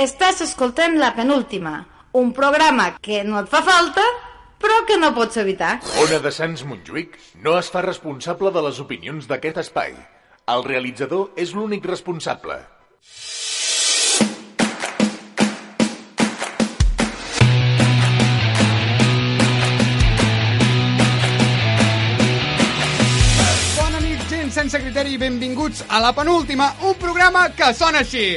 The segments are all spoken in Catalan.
Estàs escoltant La Penúltima, un programa que no et fa falta, però que no pots evitar. Ona de Sants Montjuïc no es fa responsable de les opinions d'aquest espai. El realitzador és l'únic responsable. Bona nit, gent sense criteri, i benvinguts a la penúltima, un programa que sona així.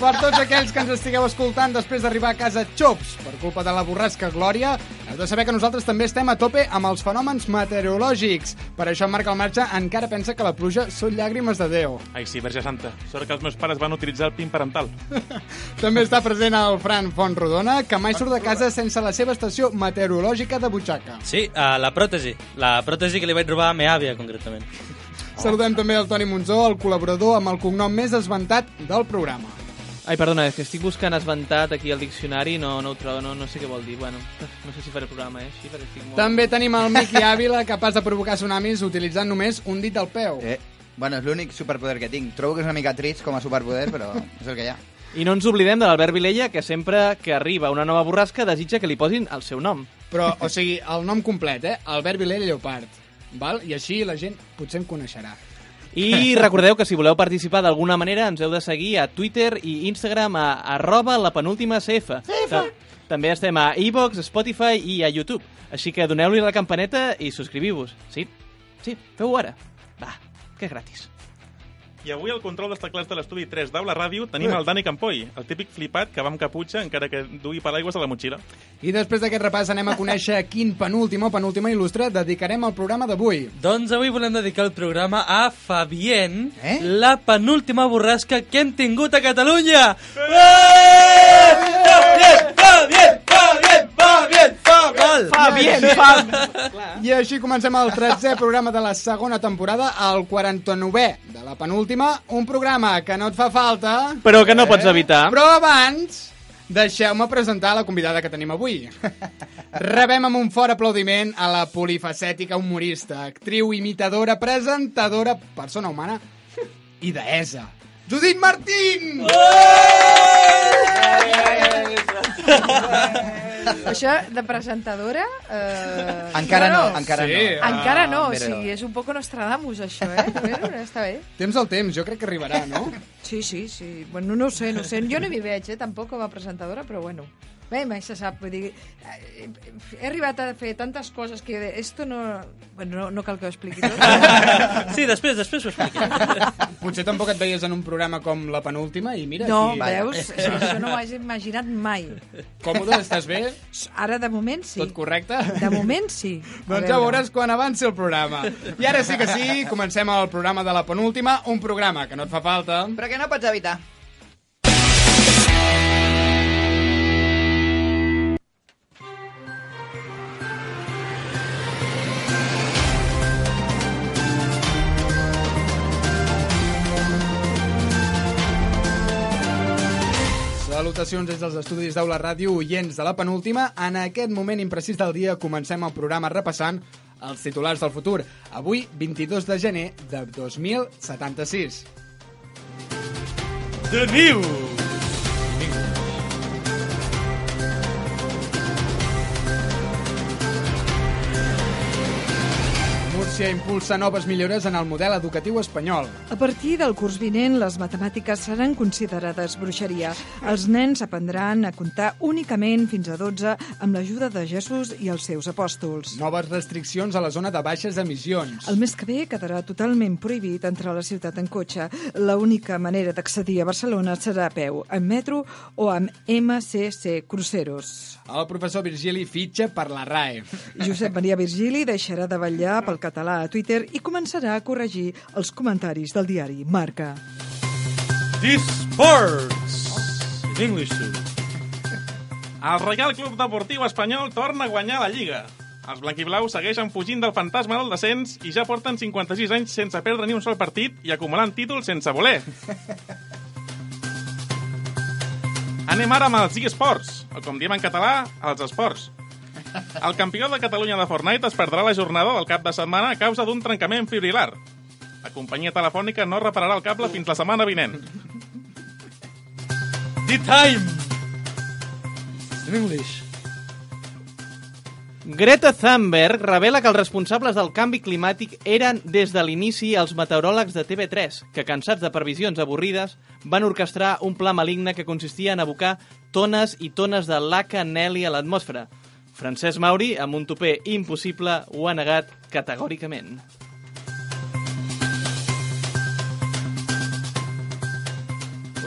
Per tots aquells que ens estigueu escoltant després d'arribar a casa xops per culpa de la borrasca Glòria, heu de saber que nosaltres també estem a tope amb els fenòmens meteorològics. Per això en Marc el Marxa encara pensa que la pluja són llàgrimes de Déu. Ai, sí, Verge Santa. Sort que els meus pares van utilitzar el PIN parental. També està present el Fran Fontrodona, que mai surt de casa sense la seva estació meteorològica de butxaca. Sí, uh, la pròtesi. La pròtesi que li vaig robar a meva àvia, concretament. Saludem també el Toni Monzó, el col·laborador amb el cognom més esventat del programa. Ai, perdona, és que estic buscant esventat aquí al diccionari no, no ho trobo, no, no sé què vol dir. Bueno, no sé si faré el programa, eh, així, perquè estic molt... També tenim el Miqui Ávila, capaç de provocar tsunamis utilitzant només un dit al peu. Eh, bueno, és l'únic superpoder que tinc. Trobo que és una mica trist com a superpoder, però és el que hi ha. I no ens oblidem de l'Albert Vilella, que sempre que arriba una nova borrasca desitja que li posin el seu nom. Però, o sigui, el nom complet, eh? Albert Vilella Lleopard. Val? I així la gent potser em coneixerà. I recordeu que si voleu participar d'alguna manera ens heu de seguir a Twitter i Instagram a arroba la penúltima CF. CF! També estem a iVox, Spotify i a YouTube. Així que doneu-li la campaneta i subscriviu-vos. Sí? Sí, feu-ho ara. Va, que és gratis. I avui al control dels teclats de l'estudi 3 d'Aula Ràdio tenim el Dani Campoy, el típic flipat que va amb caputxa encara que dugui paraigües a la motxilla. I després d'aquest repàs anem a conèixer quin penúltim o penúltima il·lustre dedicarem al programa d'avui. Doncs avui volem dedicar el programa a Fabien, Eh? la penúltima borrasca que hem tingut a Catalunya! Fabien, Fabien, Fabien, Fabien, Fabien! Fabien, Fab! I així comencem el 13è programa de la segona temporada, el 49è de la penúltima, un programa que no et fa falta, Però que no pots evitar. però abans deixeu-me presentar la convidada que tenim avui. Rebem amb un fort aplaudiment a la polifacètica humorista, actriu, imitadora, presentadora, persona humana i deessa. Judit Martín! Això de presentadora... Eh... Encara no, encara Sí. no. Encara no, o sigui, és un poco Nostradamus, això, eh? Veure, està bé. Temps al temps, jo crec que arribarà, no? Sí, sí, sí. Bueno, no ho sé, no ho sé. Jo no m'hi veig, eh, tampoc com a presentadora, però bueno. Bé, mai se sap, vull dir... eh, He arribat a fer tantes coses que esto no... Bueno, no, no cal que ho expliqui tot. Sí, després, després ho expliquem. Potser tampoc et veies en un programa com la penúltima i mira, No, aquí, veus? Això, això no ho hagi imaginat mai. còmode, estàs bé? Ara, de moment, sí. Tot correcte? De moment, sí. Doncs ja veuràs quan avanci el programa. I ara sí que sí, comencem el programa de la penúltima, un programa que no et fa falta. Però que no pots evitar. Salutacions des dels estudis d'Aula Ràdio, oients de la penúltima. En aquest moment imprecís del dia comencem el programa repassant els titulars del futur. Avui, 22 de gener de 2076. The New! Múrcia impulsa noves millores en el model educatiu espanyol. A partir del curs vinent, les matemàtiques seran considerades bruixeria. Els nens aprendran a comptar únicament fins a 12 amb l'ajuda de Jesús i els seus apòstols. Noves restriccions a la zona de baixes emissions. El mes que ve quedarà totalment prohibit entrar a la ciutat en cotxe. L'única manera d'accedir a Barcelona serà a peu, en metro o amb MCC Cruceros. El professor Virgili fitxa per la RAE. Josep Maria Virgili deixarà de vetllar pel català a Twitter i començarà a corregir els comentaris del diari Marca. This Sports! In English, too. El Real Club Deportiu Espanyol torna a guanyar la Lliga. Els blanquiblaus segueixen fugint del fantasma del descens i ja porten 56 anys sense perdre ni un sol partit i acumulant títols sense voler. Anem ara amb els eSports, o com diem en català, els esports. El campió de Catalunya de Fortnite es perdrà la jornada del cap de setmana a causa d'un trencament fibrilar. La companyia telefònica no repararà el cable fins la setmana vinent. The time! In English. Greta Thunberg revela que els responsables del canvi climàtic eren des de l'inici els meteoròlegs de TV3, que cansats de previsions avorrides van orquestrar un pla maligne que consistia en abocar tones i tones de laca Nelly a l'atmosfera. Francesc Mauri, amb un topé impossible, ho ha negat categòricament.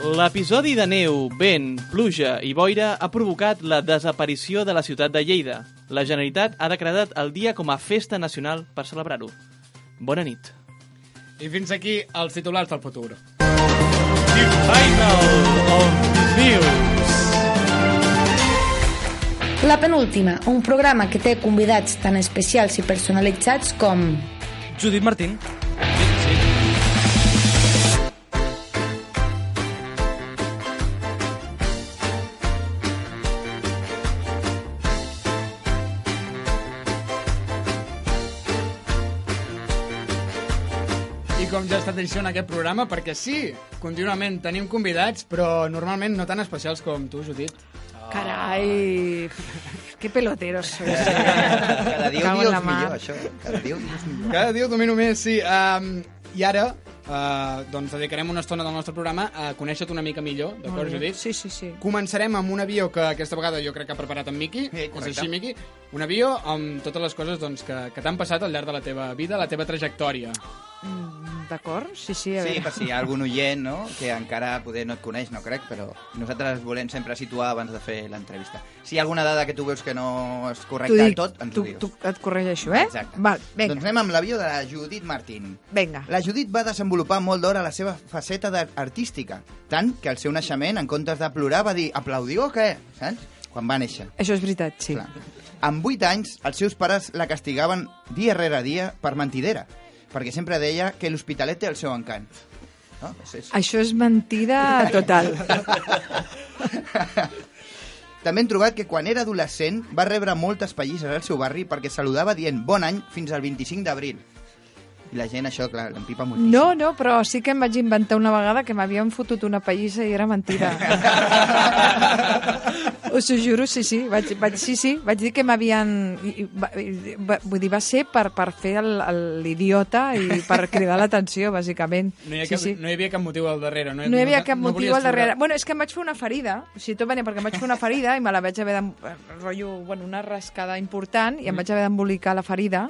L'episodi de neu, vent, pluja i boira ha provocat la desaparició de la ciutat de Lleida. La Generalitat ha decretat el dia com a festa nacional per celebrar-ho. Bona nit. I fins aquí els titulars del futur. The final of news. La penúltima, un programa que té convidats tan especials i personalitzats com... Judit Martín. I com ja estat tradició en aquest programa, perquè sí, contínuament tenim convidats, però normalment no tan especials com tu, Judit. Carai, que peloteros sois. Cada dia ho dius millor, això. Cada dia ho dius millor. Cada dia ho domino més, sí. Um, I ara, uh, doncs, dedicarem una estona del nostre programa a conèixer-te una mica millor, d'acord. Judit? Sí, sí, sí. Començarem amb un avió que aquesta vegada jo crec que ha preparat en Miqui. Sí, és així, Miqui? Un avió amb totes les coses doncs, que, que t'han passat al llarg de la teva vida, la teva trajectòria. Mm, D'acord? Sí, sí, a Sí, veure. per si hi ha algun oient no? que encara poder no et coneix, no crec, però nosaltres volem sempre situar abans de fer l'entrevista. Si hi ha alguna dada que tu veus que no és correcta T'ho del dic, tot, ens tu, ho dius. tu et corregeixo, eh? Exacte. Val, vinga, Doncs anem amb l'avió de la Judit Martín. vinga. La Judit va desenvolupar molt d'hora la seva faceta artística, tant que al seu naixement, en comptes de plorar, va dir aplaudiu o què? Saps? Quan va néixer. Això és veritat, sí. Clar. Amb 8 anys, els seus pares la castigaven dia rere dia per mentidera, perquè sempre deia que l'Hospitalet té el seu encant. No? És, és... Això és mentida total. També hem trobat que quan era adolescent va rebre moltes pallisses al seu barri perquè saludava dient bon any fins al 25 d'abril. I la gent això, clar, l'empipa moltíssim. No, no, però sí que em vaig inventar una vegada que m'havien fotut una pallissa i era mentida. Us ho juro, sí, sí. Vaig, vaig, sí, sí, vaig dir que m'havien... Vull dir, va ser per, per fer l'idiota i per cridar l'atenció, bàsicament. No hi, ha sí, cap, sí. no hi havia cap motiu al darrere. No, No hi havia cap no motiu al darrere. treure- Bueno, és que em vaig fer una ferida. O sigui, tot venia perquè em vaig fer una ferida i me la vaig haver de... rotllo, bueno, una rascada important i em vaig haver d'embolicar la ferida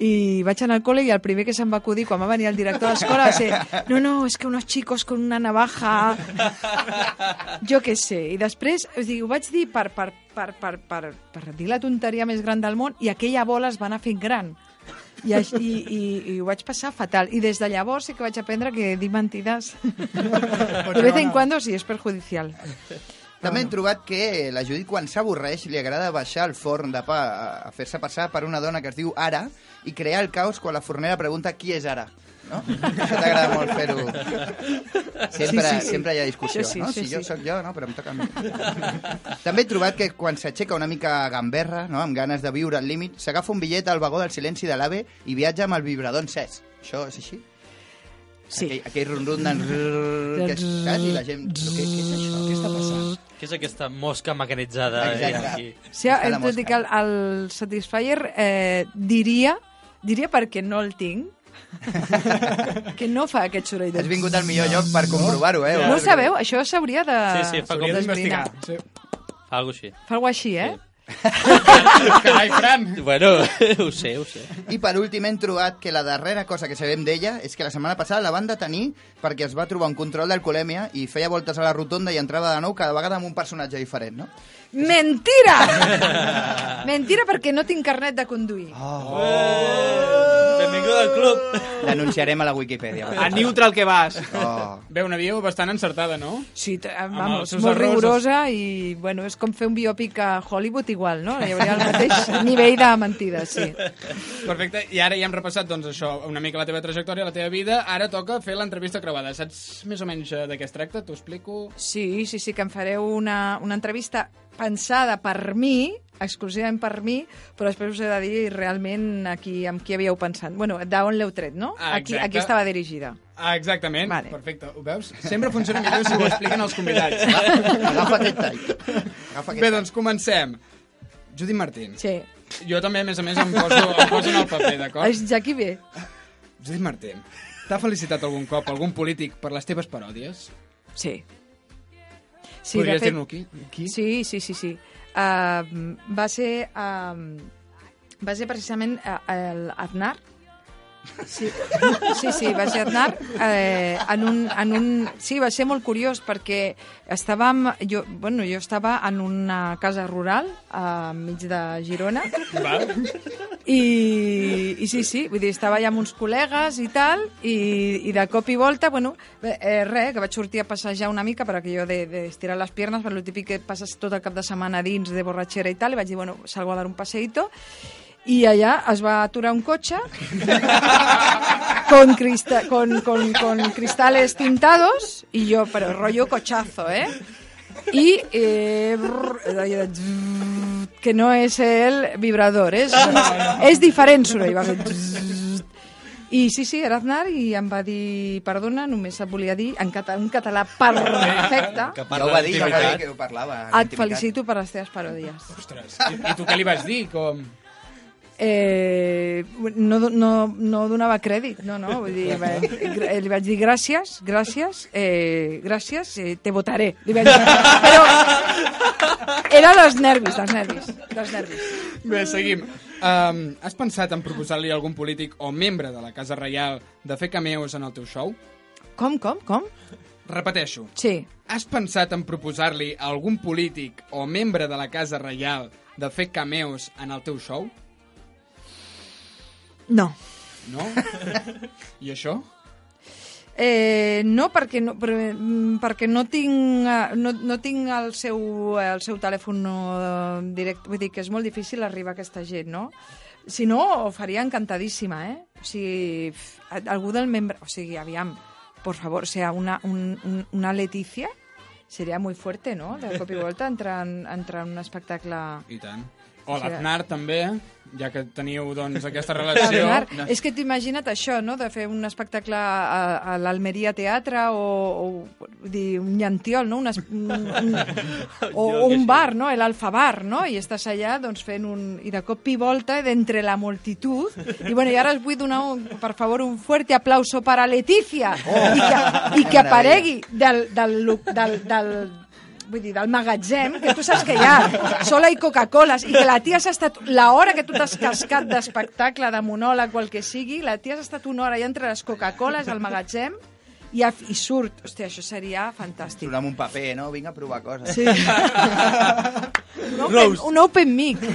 i vaig anar al col·le i el primer que se'm va acudir quan va venir el director de l'escola va ser no, no, és que unos chicos con una navaja jo què sé i després, o sigui, ho vaig dir per, per, per, per, per, per dir la tonteria més gran del món i aquella bola es va anar fent gran. I, i, i, i ho vaig passar fatal. I des de llavors sí que vaig aprendre que dir mentides de vez en cuando sí és perjudicial També hem trobat que la Judit, quan s'avorreix, li agrada baixar al forn de pa a, fer-se passar per una dona que es diu Ara i crear el caos quan la fornera pregunta qui és Ara. No? Això t'agrada molt fer-ho. Sempre, Sí, sí, sí. sempre hi ha discussió, sí, no? sí, si jo sí. sóc jo, no? Però em toca a mi. També he trobat que quan s'aixeca una mica gamberra, no? amb ganes de viure al límit, s'agafa un bitllet al vagó del silenci de l'AVE i viatja amb el vibrador encès. Això és així? Sí. Aquell, aquell rum-rum d'en... rrrr, que és, saps? I la gent... Però què, què és això? Què està passant? Què és aquesta mosca mecanitzada eh, Exacte. aquí? Sí, hem de dir que el, el Satisfyer eh, diria, diria perquè no el tinc, que no fa aquest soroll de... Has vingut al millor lloc per comprovar-ho, eh? No ho sabeu? Això s'hauria de... Sí, sí, fa com- d'investigar. Sí. Fa alguna així. Fa alguna així, eh? Carai, Fran! Bueno, ho sé, ho sé. I per últim hem trobat que la darrera cosa que sabem d'ella és que la setmana passada la van detenir perquè es va trobar un control d'alcoholèmia i feia voltes a la rotonda i entrava de nou cada vegada amb un personatge diferent, no? Mentira! Mentira perquè no tinc carnet de conduir. Benvingut al club. Denunciarem a la Wikipedia. A neutral que vas. Oh. Bé, una avió bastant encertada, no? Sí, vamos, molt errors, rigorosa i, bueno, és com fer un biòpic a Hollywood igual, no? Hi hauria el mateix nivell de mentides, sí. Perfecte, i ara ja hem repassat doncs, això, una mica la teva trajectòria, la teva vida. Ara toca fer l'entrevista creuada. Saps més o menys eh, de què es tracta? T'ho explico. Sí, sí, sí, que em fareu una, una entrevista pensada per mi, exclusivament per mi, però després us he de dir realment aquí, amb qui havíeu pensat. Bueno, d'on l'heu tret, no? Ah, aquí, aquí estava dirigida. Ah, exactament, Vale. perfecte. Ho veus? Sempre funciona millor si ho expliquen els convidats. Agafa aquest tall. Agafa aquest Bé, doncs comencem. Judit Martín. Sí. Jo també, a més a més, em poso, em poso en el paper, d'acord? És Jackie bé. Judit Martín, t'ha felicitat algun cop algun polític per les teves paròdies? Sí. Sí, Podries dir-nos qui? qui? Sí, sí, sí, sí. Va ser... Uh, va ser precisament uh, el Aznar. Sí, sí, sí, va ser Aznar eh, en, un, en un... Sí, va ser molt curiós perquè estàvem... Jo, bueno, jo estava en una casa rural a mig de Girona Val? i, i sí, sí, vull dir, estava allà amb uns col·legues i tal, i, i de cop i volta, bueno, eh, res, que vaig sortir a passejar una mica per aquello de, de estirar les piernas, per lo típic que passes tot el cap de setmana dins de borratxera i tal, i vaig dir, bueno, salgo a dar un paseíto, i allà es va aturar un cotxe con, crista con, con, con cristales tintados y yo, pero rollo cochazo, ¿eh? Y eh, brr, que no és el vibrador, és, és diferent soroll. Va fer. I sí, sí, era Aznar i em va dir, perdona, només et volia dir en català, un català perfecte, Que Ja parla ho va dir, ja ho va dir que ho parlava. et felicito per les teves paròdies. Ostres, i, i tu què li vas dir? Com... Eh, no, no, no donava crèdit, no, no, vull dir, va, gr- li vaig dir gràcies, gràcies, eh, gràcies, eh, te votaré. Li vaig dir, però era dels nervis, dels nervis, dels nervis. Bé, seguim. Um, has pensat en proposar-li a algun polític o membre de la Casa Reial de fer cameos en el teu show? Com, com, com? Repeteixo. Sí. Has pensat en proposar-li a algun polític o membre de la Casa Reial de fer cameos en el teu show? No. No? I això? Eh, no, perquè no, per, mm, perquè no tinc, eh, no, no tinc el seu, el seu telèfon eh, directe. Vull dir que és molt difícil arribar a aquesta gent, no? Si no, ho faria encantadíssima, eh? O sigui, algú del membre... O sigui, aviam, por favor, o sea, una, un, un, una Leticia seria muy fuerte, no? De cop i volta entrar en, entrar en un espectacle... I tant. O Sí. l'Aznar també, ja que teniu doncs, aquesta relació. Aznar. És que t'imagina't això, no?, de fer un espectacle a, a l'Almeria Teatre o, o dir, un llantiol, no?, un, es- un, un, o, un bar, no?, l'Alfa Bar, no?, i estàs allà, doncs, fent un... I de cop i volta, d'entre la multitud, i bueno, i ara us vull donar, un, per favor, un fuerte aplauso para Leticia, oh, i, que, i que aparegui del, del, del, del, del vull dir, del magatzem, que tu saps que hi ha sola i Coca-Coles, i que la tia s'ha estat... L'hora que tu t'has cascat d'espectacle, de monòleg o el que sigui, la tia s'ha estat una hora allà entre les Coca-Coles al magatzem i, a, i surt. Hòstia, això seria fantàstic. Surt amb un paper, no? Vinga a provar coses. Sí. Un open, Roast. un open mic. Un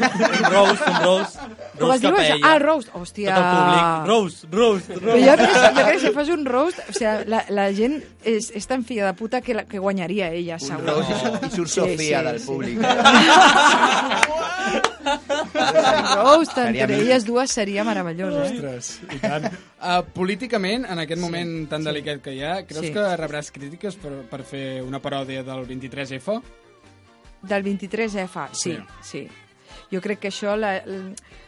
roast, un roast. Com es Roast diu això? Ah, roast. Hòstia. Tot el públic. Roast, roast, Però roast. jo crec, que, jo crec que si fas un roast, o sigui, la, la gent és, és tan filla de puta que, la, que guanyaria ella, Un segur. roast i, i surt Sí, Sofia sí, del sí. públic. Seria entre elles dues seria meravellosa. Eh? Ostres, i tant. Uh, políticament, en aquest moment tan delicat que hi ha, creus Sí. que rebràs crítiques per, per fer una paròdia del 23F? Del 23F, sí, Sí. sí. Jo crec que això la,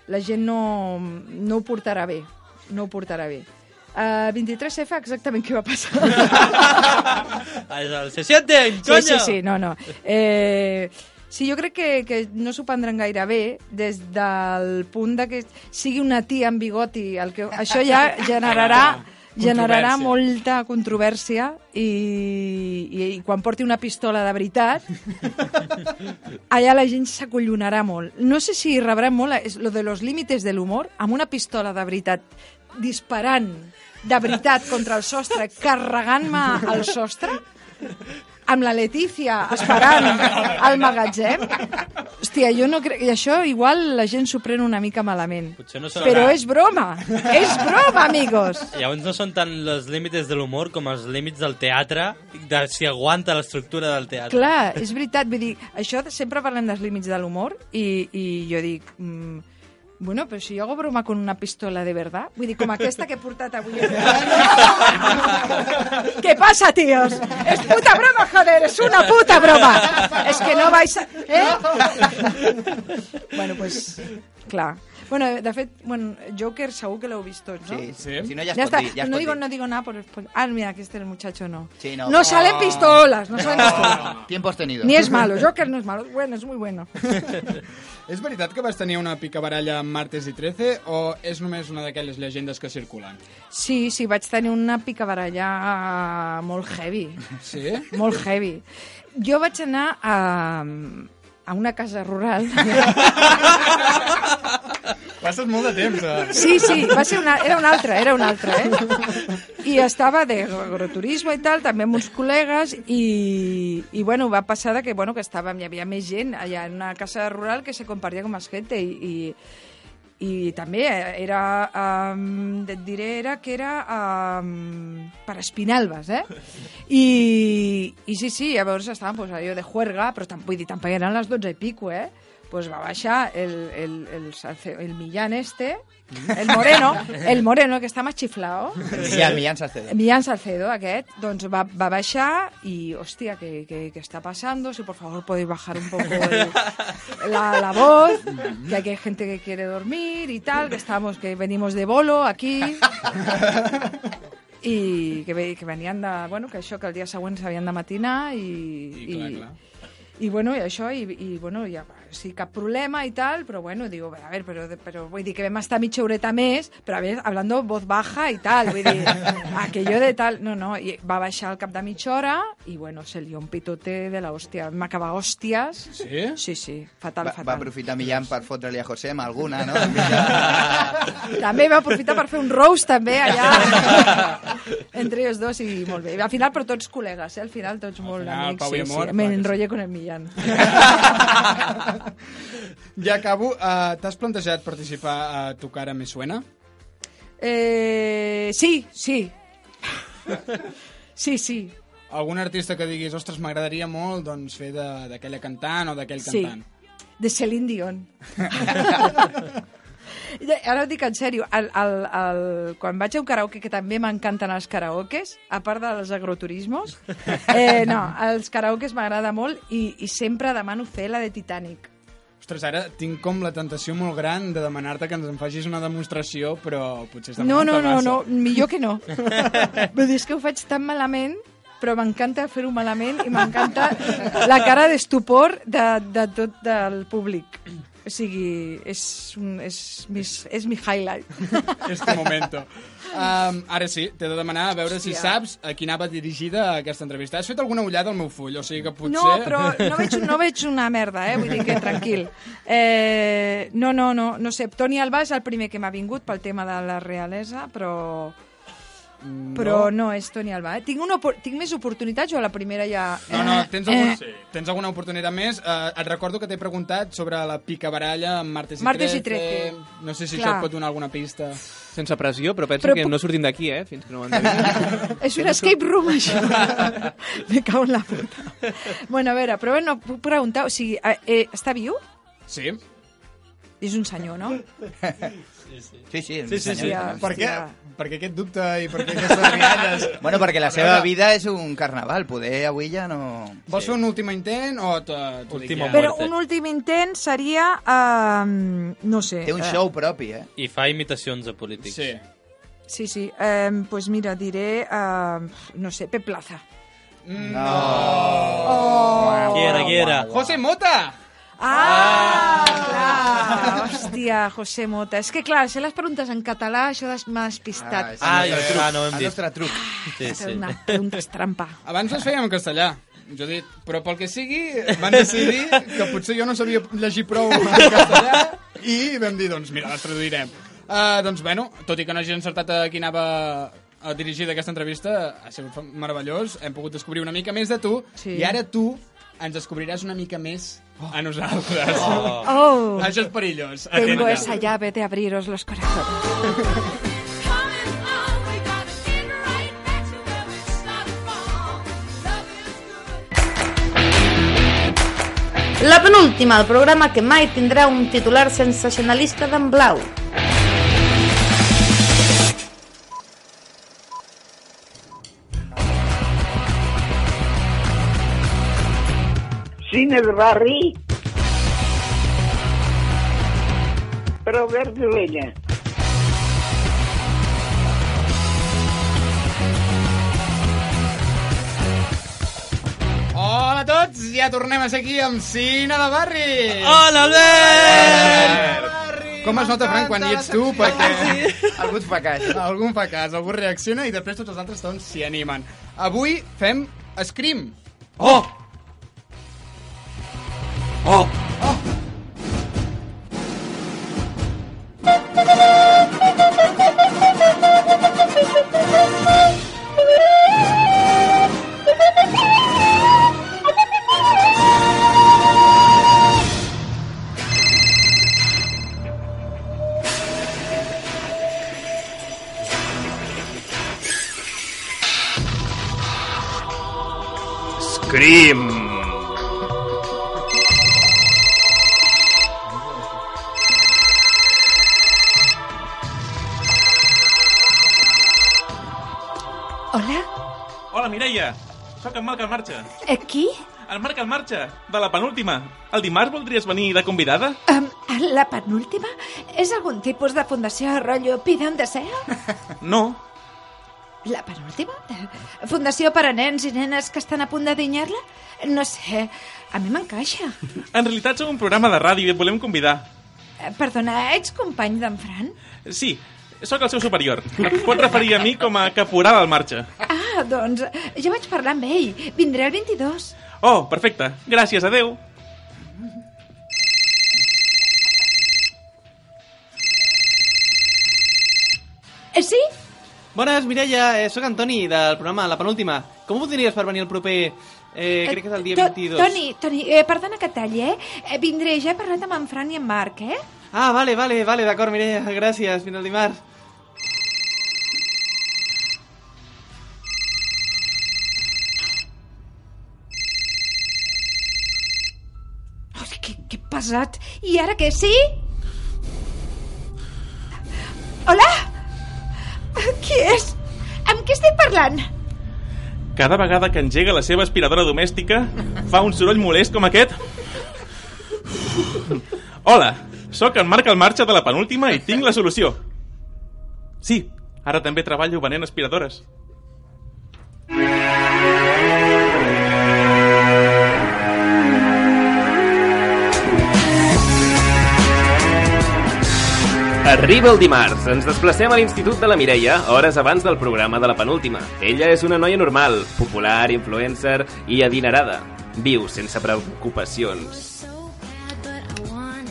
la gent no, no ho portarà bé. No ho portarà bé. Uh, 23F, exactament què va passar? És el Se sienten, Sí, coño! sí, sí, no, no. Eh, sí, jo crec que, que no s'ho prendran gaire bé des del punt de que sigui una tia amb bigoti. El que, això ja generarà generarà molta controvèrsia i, i, i quan porti una pistola de veritat allà la gent s'acollonarà molt. No sé si rebrà molt és lo de los límites de l'humor amb una pistola de veritat disparant de veritat contra el sostre, carregant-me al sostre amb la Letícia esperant al magatzem. Hòstia, jo no crec... I això igual la gent s'ho pren una mica malament. Potser no Però és broma! És broma, amigos! Llavors no són tant els límits de l'humor com els límits del teatre, de si aguanta l'estructura del teatre. Clar, és veritat, vull dir, això sempre parlem dels límits de l'humor i, i jo dic, mm, Bueno, però si jo hago broma con una pistola de verdad, vull dir, com aquesta que he portat avui. ¿Qué pasa, tíos? Es puta broma, joder, es una puta broma. Es que no vais a... ¿Eh? bueno, pues, clar. Bueno, de fet, bueno, Joker segur que l'heu vist tots, no? Sí, Sí. Si no, ja es Ya pot está. dir. Ja es no pot digo, dir. no digo nada por, por- Ah, mira, aquí este el muchacho no. Sí, no. No salen pistolas, no salen pistolas. Tiempos tenidos. Ni es malo, Joker no es malo, bueno, es muy bueno. És veritat que vas tenir una picabaralla amb Martes i 13 o és només una d'aquelles llegendes que circulen? Sí, sí, vaig tenir una picabaralla molt heavy, Sí? molt heavy. Jo vaig anar a, a una casa rural. Passes molt de temps. Eh? Sí, sí, va ser una, era una altra, era una altra, eh? I estava de agroturisme i tal, també amb uns col·legues, i, i bueno, va passar de que, bueno, que estàvem, hi havia més gent allà en una casa rural que se compartia com más gente, i, i, i també era, um, et diré, era que era um, per Espinalbes, eh? I, I sí, sí, llavors estàvem pues, allò de juerga, però tam, vull dir, tampoc eren les 12 i pico, eh? Pues va baixar el, el, el, Salce- el Millán este, el Moreno, el Moreno, que està más chiflao, Ja, Millán Salcedo. Millán Salcedo, aquest, doncs va, va baixar i, hòstia, ¿qué, qué, qué está pasando? Si por favor podéis bajar un poco el- la, la voz, que aquí hay gente que quiere dormir y tal, que estamos, que venimos de bolo aquí. i que, que venien de... Bueno, que això, que el dia següent s'havien de matinar i... I clar, clar. I, bueno, i això, i, i bueno, ja, sí, cap problema i tal, però bueno, digo, a ver, però, però vull dir que vam estar mitja horeta més, però a ver, hablando voz baja i tal, vull dir, aquello de tal, no, no, i va baixar al cap de mitja hora i bueno, se lió un pitote de la hòstia, vam acabar hòsties, Sí? sí, sí, fatal, Va, va fatal. aprofitar Millán per fotre-li a José amb alguna, no? També va aprofitar per fer un roast també allà entre els dos i molt bé. Al final, però tots col·legues, eh? Al final tots molt final, amics. sí, amor, sí. clar Me que sí. con el Millán. Ja acabo. Uh, T'has plantejat participar a Tu cara me suena? Eh, sí, sí. Sí, sí. Algun artista que diguis, ostres, m'agradaria molt doncs, fer de- d'aquella cantant o d'aquell Sí. cantant? De Celine Dion. Ja, Ara ho dic en sèrio, el, el, el, quan vaig a un karaoke, que també m'encanten els karaokes, a part dels agroturismos, eh, no, els karaokes m'agrada molt i, i sempre demano fer la de Titanic. Ostres, ara tinc com la tentació molt gran de demanar-te que ens en facis una demostració, però potser és No, no, no, no, millor que no. Vull dir, és que ho faig tan malament, però m'encanta fer-ho malament i m'encanta la cara d'estupor de, de tot el públic. O sigui, és, un, és, mis, és mi highlight. Este momento. Um, ara sí, t'he de demanar a veure si Hòstia. saps a qui anava dirigida aquesta entrevista. Has fet alguna ullada al meu full, o sigui que potser... No, però no veig, no veig una merda, eh? Vull dir que tranquil. Eh, no, no, no, no sé. Toni Alba és el primer que m'ha vingut pel tema de la realesa, però... Però no és Toni Alba, eh? Tinc, una, tinc més oportunitats o a la primera ja... No, no, tens, algun, Eh, tens alguna oportunitat més? Uh, et recordo que t'he preguntat sobre la picabaralla amb Martes Martes i 13. Trece. No sé si Clar. això et pot donar alguna pista. Sense pressió, però penso Però que no sortim d'aquí, eh? Fins que no ho. És un escape room, això. Me cago en la puta. Bueno, a veure, però no, puc preguntar, o sigui, eh, eh, està viu? Sí? És un senyor, no? Sí, sí. Sí, sí, sí. Hòstia, Per què? Per què aquest dubte i per què aquestes rialles? Bueno, perquè la seva vida és un carnaval. Poder avui ja no... Vols fer un últim intent o t'ho dic Última ja? Però un últim intent seria, eh, no sé... Té un eh, show propi, eh? I fa imitacions de polítics. Sí. Sí, sí. Eh, pues mira, diré, eh, no sé, Pep Plaza. Oh. Qui era, qui era? José Mota! Ah, clar. Hòstia, José Mota. És que, clar, si les preguntes en català, això des- m'ha despistat. Ah, el nostre ja, truc. no ho hem el dit. nostre truc. Sí, És sí. una pregunta trampa. Abans les fèiem en castellà, jo he dit, però pel que sigui van decidir que potser jo no sabia llegir prou en castellà i vam dir, doncs mira, les traduirem. Uh, doncs bueno, tot i que no hagi encertat a qui anava a dirigir d'aquesta entrevista, ha sigut meravellós, hem pogut descobrir una mica més de tu Sí. i ara tu ens descobriràs una mica més a nosaltres. Oh. Oh, Això és perillós. tengo atenta. esa llave de abriros los corazones. La penúltima, el programa que mai tindrà un titular sensacionalista d'en blau. Cine de barri. Però Albert Vilella. Hola a tots, ja tornem a ser aquí amb Cine de Barri. Hola, Albert! Com es nota, Frank, quan hi ets tu? Perquè Algú et fa cas. algú fa cas, algú reacciona i després tots els altres doncs s'hi animen. Avui fem Scream. Oh! Oh! Sóc en Marc al Marxa. Aquí? El Marc al Marxa, de la penúltima. El dimarts voldries venir de convidada? Um, la penúltima? És algun tipus de fundació rotllo Pide un deseo? No. La penúltima? Eh, Fundació per a nens i nenes que estan a punt de dinyar-la? No sé, a mi m'encaixa. En realitat som un programa de ràdio i et volem convidar. Eh, Perdona, ets company d'en Fran? Sí, sóc el seu superior. Et pot referir a mi com a caporal al marxa. Ah, doncs ja vaig parlar amb ell. Vindré el 22. Oh, perfecte. Gràcies, adeu. Eh, sí? Bones, Mireia, eh, sóc Antoni, del programa La Penúltima. Com ho tindries per venir el proper... Eh, crec que és el dia To- 22. Toni, Toni, eh, perdona que talli, eh? Eh, Vindré, ja he parlat amb en Fran i en Marc, eh? Ah, vale, vale, vale, d'acord, Mireia, gràcies, fins el dimarts. Ai, que, que pesat. I ara què, sí? Hola? Qui és? Amb qui estic parlant? Cada vegada que engega la seva aspiradora domèstica, fa un soroll molest com aquest. Hola, sóc en Marc al Marxa de la penúltima i tinc la solució. Sí, ara també treballo venent aspiradores. Arriba el dimarts. Ens desplacem a l'Institut de la Mireia, hores abans del programa de la penúltima. Ella és una noia normal, popular, influencer i adinerada. Viu sense preocupacions.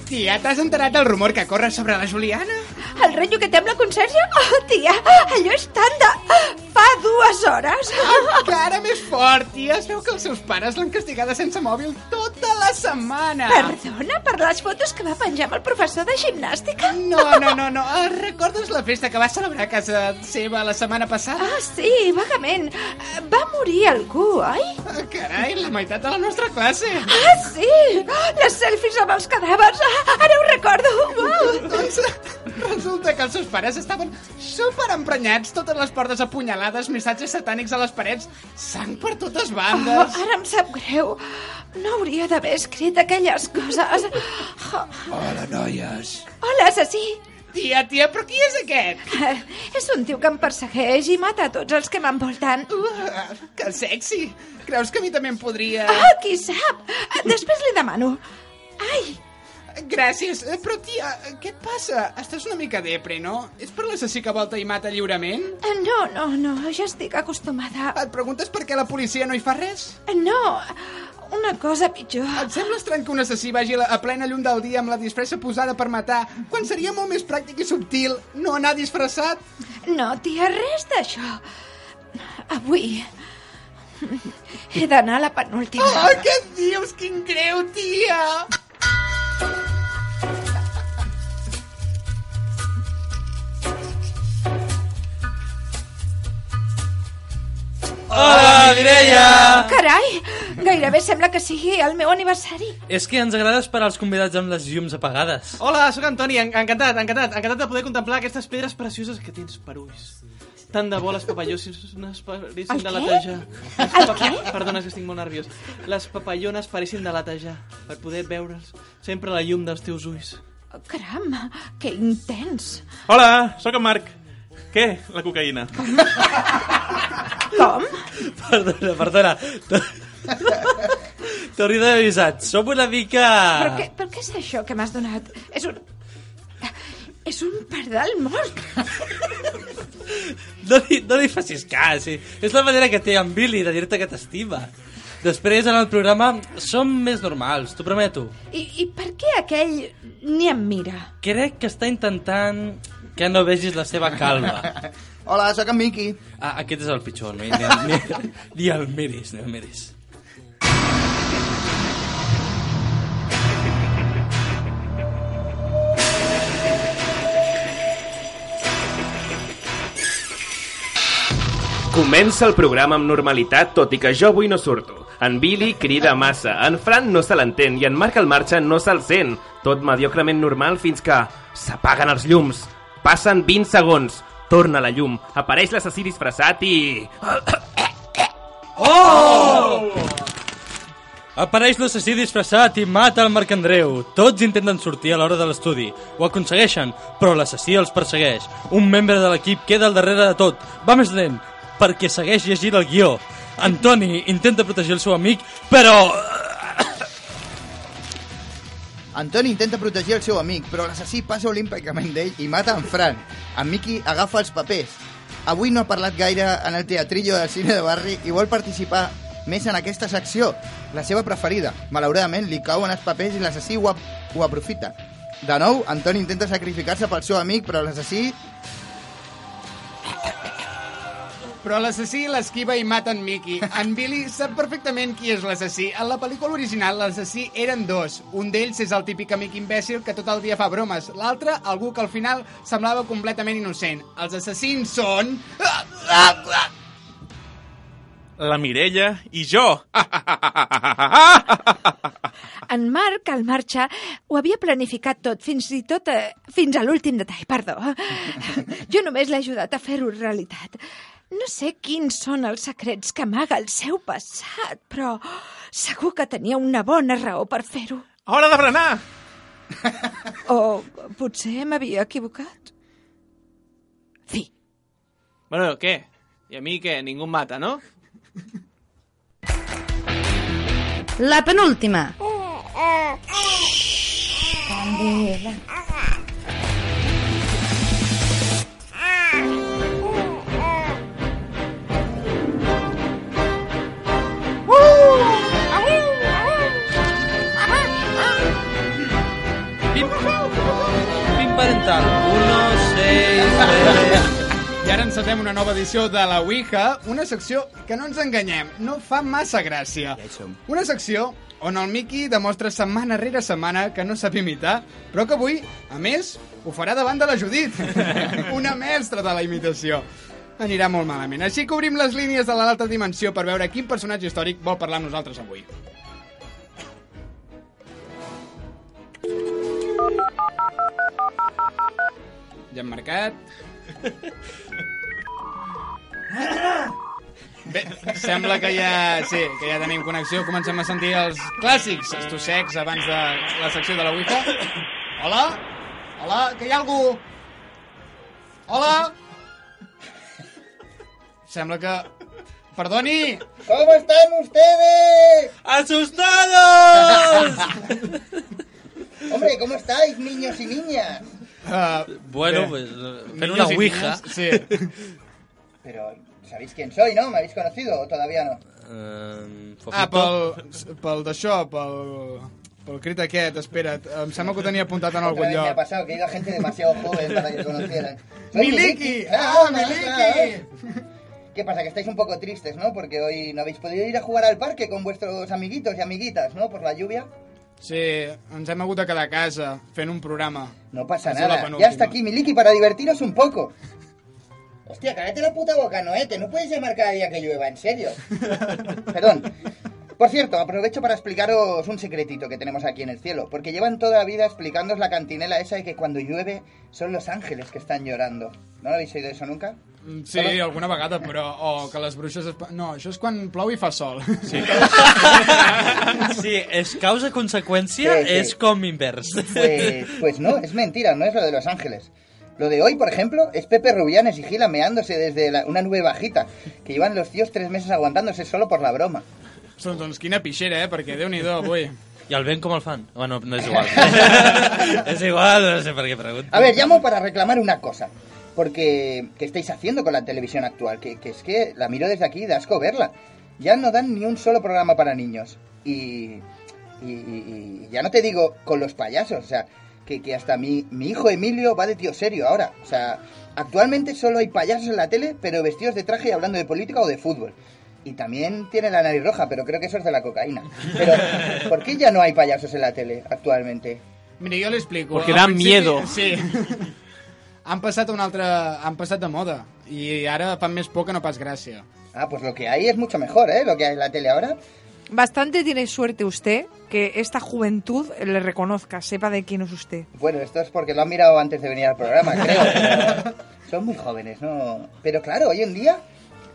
Tia, t'has enterat del rumor que corre sobre la Juliana? El rotllo que té amb la conserge? Oh, tia, allò és tant de... Fa dues hores. Encara més fort, tia. Es veu que els seus pares l'han castigada sense mòbil tota la setmana. Perdona per les fotos que va penjar amb el professor de gimnàstica? No, no, no, no. Eh, Recordes la festa que va celebrar a casa seva la setmana passada? Ah, sí, vagament. Eh, Va morir algú, oi? Ah, Carai, la meitat de la nostra classe. Ah, sí! Les selfies amb els cadàvers. Ah, ara ho recordo. Uau. Doncs resulta que els seus pares estaven super emprenyats, totes les portes apunyalades, missatges satànics a les parets, sang per totes Oh, bandes. ara em sap greu. No hauria d'haver escrit aquelles coses. Oh, Hola, noies. hola, assassí. Tia, tia, però qui és aquest? Eh, És un tio que em persegueix i mata a tots els que m'envolten. Uh, que sexy. Creus que a mi també em podria... Ah, qui sap? Eh, Després li demano. Ai, Gràcies, eh, però tia, què et passa? Estàs una mica depre, no? És per l'assassí que volta i mata lliurement? eh, no, no, no, ja estic acostumada. Et preguntes per què la policia no hi fa res? No, una cosa pitjor. Et sembla estrany que un assassí vagi a plena llum del dia amb la disfressa posada per matar, quan seria molt més pràctic i subtil no anar disfressat? No, tia, res d'això. Avui he d'anar a la penúltima. Oh, què dius? Quin greu, tia! Hola, Mireia! Carai, Gairebé sembla que sigui el meu aniversari. És que ens agrada esperar els convidats amb les llums apagades. Hola, sóc Antoni, en encantat, encantat, encantat de poder contemplar aquestes pedres precioses que tens per ulls. Tant de bo les papallones faressin El de latejar. El què? Perdona, és que estic molt nerviós. Les papallones faressin de latejar, per poder veure'ls sempre a la llum dels teus ulls. Caram, que intens. Hola, sóc en Marc. Què, la cocaïna? Com? Perdona, perdona. T'hauria d'haver avisat. Som una mica... Però què, però què és això que m'has donat? És un... És un pardal mort. No li, no li facis cas. Sí. És la manera que té en Billy de dir-te que t'estima. Després, en el programa, som més normals, t'ho prometo. I, I per què aquell ni em mira? Crec que està intentant que no vegis la seva calma. Hola, sóc en Miqui. Ah, aquest és el pitjor, ni, ni, ni, ni el miris, ni el miris. Comença el programa amb normalitat, tot i que jo avui no surto. En Billy crida massa, en Fran no se l'entén i en Marc el marxa no se'l sent. Tot mediocrement normal fins que s'apaguen els llums. Passen 20 segons, torna la llum, apareix l'assassí disfressat i... Oh! Apareix l'assassí disfressat i mata el Marc Andreu. Tots intenten sortir a l'hora de l'estudi. Ho aconsegueixen, però l'assassí els persegueix. Un membre de l'equip queda al darrere de tot. Va més lent, perquè segueix llegint el guió. Antoni intenta protegir el seu amic, però... Antoni intenta protegir el seu amic, però l'assassí passa olímpicament d'ell i mata en Fran. En Miqui agafa els papers. Avui no ha parlat gaire en el teatrillo del cine de barri i vol participar més en aquesta secció, la seva preferida. Malauradament, li cauen els papers i l'assassí ho, ho aprofita. De nou, Antoni intenta sacrificar-se pel seu amic, però l'assassí Però l'assassí l'esquiva i mata en Mickey. En Billy sap perfectament qui és l'assassí. En la pel·lícula original, l'assassí eren dos. Un d'ells és el típic amic imbècil que tot el dia fa bromes. L'altre, algú que al final semblava completament innocent. Els assassins són... La Mireia i jo. En Marc, al marxar, ho havia planificat tot, fins i tot eh, fins a l'últim detall, perdó. Jo només l'he ajudat a fer-ho realitat. No sé quins són els secrets que amaga el seu passat, però segur que tenia una bona raó per fer-ho. Hora de frenar! O potser m'havia equivocat. Bueno, què? I a mi què? Ningú em mata, no? La penúltima. Candela. 1, 6, 3... I ara encetem una nova edició de la Ouija, una secció que no ens enganyem, no fa massa gràcia. Ja. Una secció on el Mickey demostra setmana rere setmana que no sap imitar, però que avui, a més, ho farà davant de la Judit, una mestra de la imitació. Anirà molt malament. Així que obrim les línies de l'alta dimensió per veure quin personatge històric vol parlar amb nosaltres avui. Marcat. Bé, sembla que ja, sí, que ja tenim connexió. Comencem a sentir els clàssics estossecs abans de la secció de la Ouija. Hola? Hola? Que hi ha algú? Hola? Sembla que... Perdoni! ¿Cómo están ustedes? ¡Asustados! Hombre, ¿cómo estáis, niños y niñas? Uh, Bueno, pues eh, fent Niños una ouija. Sí. Pero, ¿sabéis quién soy, no? ¿Me habéis conocido o todavía no? Eh, Ah, pel, pel d'això, pel, pel crit aquest, espera't. Em sembla que ho tenia apuntat en Otra algun vez me ha lloc. pasado que he ido a gente demasiado joven para que conocieran. ¡Miliki! Ah, ¡Ah, Miliki! ¿Qué pasa? Que estáis un poco tristes, ¿no? Porque hoy no habéis podido ir a jugar al parque con vuestros amiguitos y amiguitas, ¿no? Por la lluvia. Sí, ens hem hagut de quedar a casa fent un programa. No pasa nada. Ya está aquí Miliki para divertiros un poco. Hostia, cállate la puta boca, Noé, que no puedes llamar cada día que llueva, en serio. Perdón. Por cierto, aprovecho para explicaros un secretito que tenemos aquí en el cielo, porque llevan toda la vida explicándoos la cantinela esa de que cuando llueve son los ángeles que están llorando. ¿No lo habéis oído eso nunca? Mm, Sí, alguna vegada, però... O que les bruixes... Es... No, això és quan plou i fa sol. Sí. Sí, és causa-conseqüència, Sí, sí. és com invers. Pues, pues no, es mentira, no es lo de los ángeles. Lo de hoy, por ejemplo, es Pepe Rubianes y Gila meándose desde la- una nube bajita, que llevan los tíos tres meses aguantándose solo por la broma. Doncs, doncs quina pixera, eh? Perquè Déu-n'hi-do, avui. I el vent com el fan? Bueno, no és igual. és igual, no sé per què pregunto. A ver, llamo para reclamar una cosa. Porque, ¿qué estáis haciendo con la televisión actual? Que, que es que la miro desde aquí, da asco verla. Ya no dan ni un solo programa para niños. Y, y, y- y ya no te digo con los payasos, o sea, que, que hasta mi, mi hijo Emilio va de tío serio ahora. O sea, actualmente solo hay payasos en la tele, pero vestidos de traje y hablando de política o de fútbol. Y también tiene la nariz roja, pero creo que eso es de la cocaína. Pero, ¿por qué ya no hay payasos en la tele actualmente? Mira, jo l'explico. Porque Al da principi- miedo. Sí. Han passat a un altre... Han passat de moda. I ara fan més por que no pas gràcia. Ah, pues lo que hay es mucho mejor, ¿eh? Lo que hay en la tele ahora. Bastante tiene suerte usted que esta juventud le reconozca, sepa de quién es usted. Bueno, esto es porque lo han mirado antes de venir al programa, creo. pero son muy jóvenes, ¿no? Pero claro, hoy en día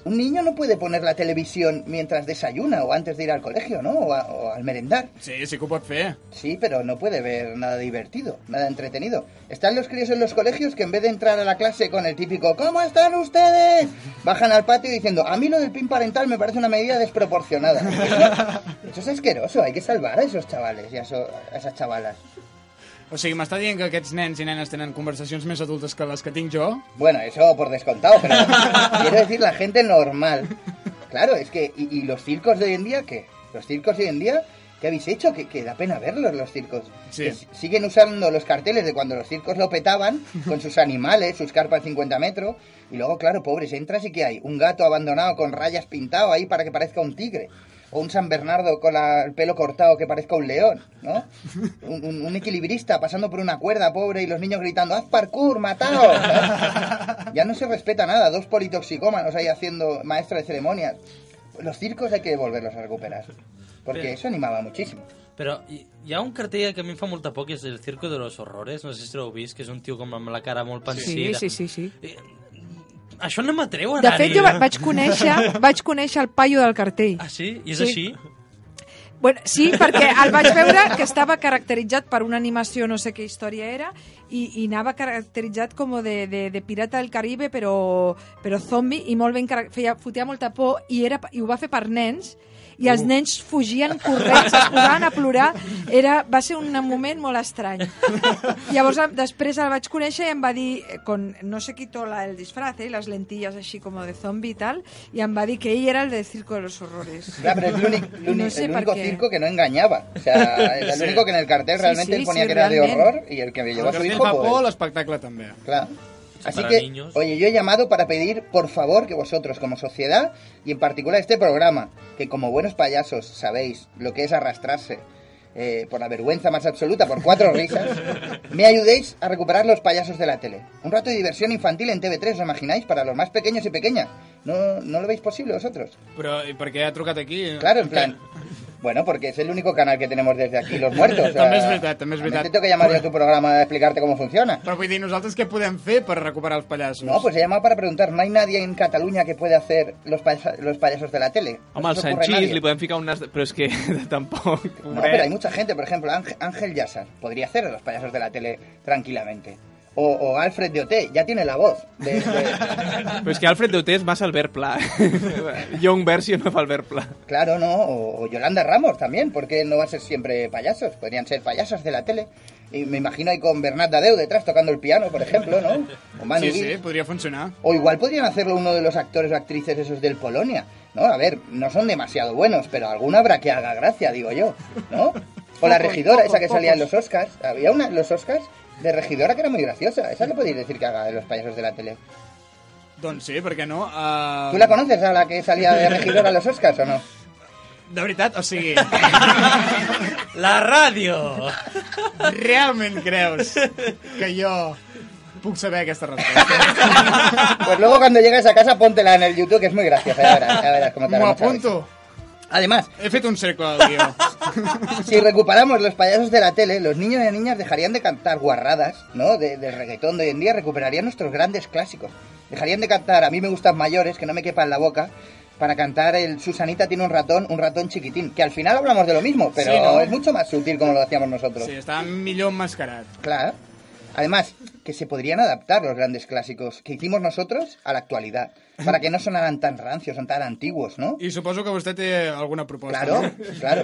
un niño no puede poner la televisión mientras desayuna o antes de ir al colegio, ¿no? O, a- o al merendar. Sí, sí que fer. Sí, pero no puede ver nada divertido, nada entretenido. Están los críos en los colegios que en vez de entrar a la clase con el típico ¿Cómo están ustedes? Bajan al patio diciendo a mí lo del pin parental me parece una medida desproporcionada. Eso, eso es asqueroso, hay que salvar a esos chavales y a, eso- a esas chavalas. O sigui, m'està dient que aquests nens i nenes tenen conversacions més adultes que les que tinc jo? Bueno, eso por descontado, pero quiero decir la gente normal. Claro, es que, ¿y, y los circos de hoy en día qué? Los circos de hoy en día, ¿qué habéis hecho? Que, que da pena verlos los circos. Sí. Que siguen usando los carteles de cuando los circos lo petaban, con sus animales, sus carpas de 50 metros, y luego, claro, pobres, entras y ¿qué hay? Un gato abandonado con rayas pintado ahí para que parezca un tigre. O un San Bernardo con la- el pelo cortado que parezca un león, ¿no? Un, un- un equilibrista pasando por una cuerda, pobre, y los niños gritando, ¡haz parkour, mataos! ¿sabes? Ya no se respeta nada, dos politoxicómanos ahí haciendo maestro de ceremonias. Los circos hay que volverlos a recuperar, porque Pero- eso animaba muchísimo. Però hi, hi ha un cartell que a mi em fa molta por, que és el Circo de los Horrores, no sé si l'heu vist, que és un tio com amb la cara molt Sí, pensida. sí, sí, sí. Això no m'atreu a De fet, jo va- vaig conèixer, vaig conèixer el paio del cartell. Ah, sí? I és Sí. així? Bueno, sí, perquè el vaig veure que estava caracteritzat per una animació, no sé què història era, i, i anava caracteritzat com de, de, de Pirata del Caribe, però, però zombi, i molt ben, cara- feia, fotia molta por, i, era, i ho va fer per nens, i els nens fugien corrents, es posaven a plorar, era, va ser un moment molt estrany. Llavors, després el vaig conèixer i em va dir, con no sé qui tola el disfraz, eh, les lentilles així com de zombi i tal, i em va dir que ell era el de Circo de los Horrores. Es el, único- el No sé el per único què. circo que no engañaba. O sea, era el Sí. único que en el cartel Sí, realmente sí, él ponía sí, que era de realment. horror y el que me llevó El a su cartell hijo, fa pues, por, l'espectacle també. Claro. Así que, niños. oye, yo he llamado para pedir, por favor, que vosotros, como sociedad, y en particular este programa, que como buenos payasos sabéis lo que es arrastrarse eh, por la vergüenza más absoluta, por cuatro risas, me ayudéis a recuperar los payasos de la tele. Un rato de diversión infantil en TV3, ¿os imagináis? Para los más pequeños y pequeñas. ¿No, no lo veis posible vosotros? Però i per què ha trucat aquí? Claro, en plan... Bueno, porque es el único canal que tenemos desde aquí, Los Muertos. o sea, També és veritat, també és también veritat. Te tengo que llamar yo a tu programa a explicarte cómo funciona. Però vull dir, nosaltres què podem fer per recuperar els pallassos? No, pues he llamado para preguntar, ¿no hay nadie en Cataluña que pueda hacer los, los payasos de la tele? Home, ¿No al se os ocurre Sanchís nadie? li podem ficar un nas... De... Però és que tampoc... No, pero hay mucha gente, por ejemplo, Ángel, Ángel Yassar podría hacer los payasos de la tele tranquilamente. O, o Alfred de Oté, ya tiene la voz. De, de- és que Alfred Deuté és massa Albert Pla. Young version of Albert Pla. Claro, no, o, o Yolanda Ramos también, porque no va a ser siempre payasos, podrían ser payasos de la tele. Y me imagino ahí con Bernat Dadeu detrás tocando el piano, por ejemplo, ¿no? O Manu Sí, sí, podria funcionar. O igual podrían hacerlo uno de los actores o actrices esos del Polonia, ¿no? A ver, no son demasiado buenos, pero alguna habrá que haga gracia, digo yo, ¿no? O la regidora, esa que salía en los Oscars. Había una en los Oscars de regidora que era muy graciosa. Esa le podéis decir que haga de los payasos de la tele. Doncs sí, per què no? Uh... ¿Tú la conoces a la que salía de regidora en los Oscars o no? De veritat, o sigui... La ràdio! Realment creus que jo puc saber aquesta resposta? Pues luego cuando llegues a casa póntela en el YouTube, que es muy graciosa. Ya verás, ya verás cómo te apunto. Además, He fet un guió. si recuperamos los payasos de la tele, los niños y niñas dejarían de cantar guarradas, ¿no? De, del reggaetón de hoy en día, recuperarían nuestros grandes clásicos. Dejarían de cantar A mí me gustan mayores, que no me quepa en la boca, para cantar el Susanita tiene un ratón, un ratón chiquitín. Que al final hablamos de lo mismo, pero Sí, ¿no? es mucho más sutil como lo hacíamos nosotros. Sí, està millor emmascarat. Claro. Además, que se podrían adaptar los grandes clásicos que hicimos nosotros a la actualidad, para que no sonaran tan rancios, son tan antiguos, ¿no? I suposo que vostè té alguna proposta. Claro, no? claro.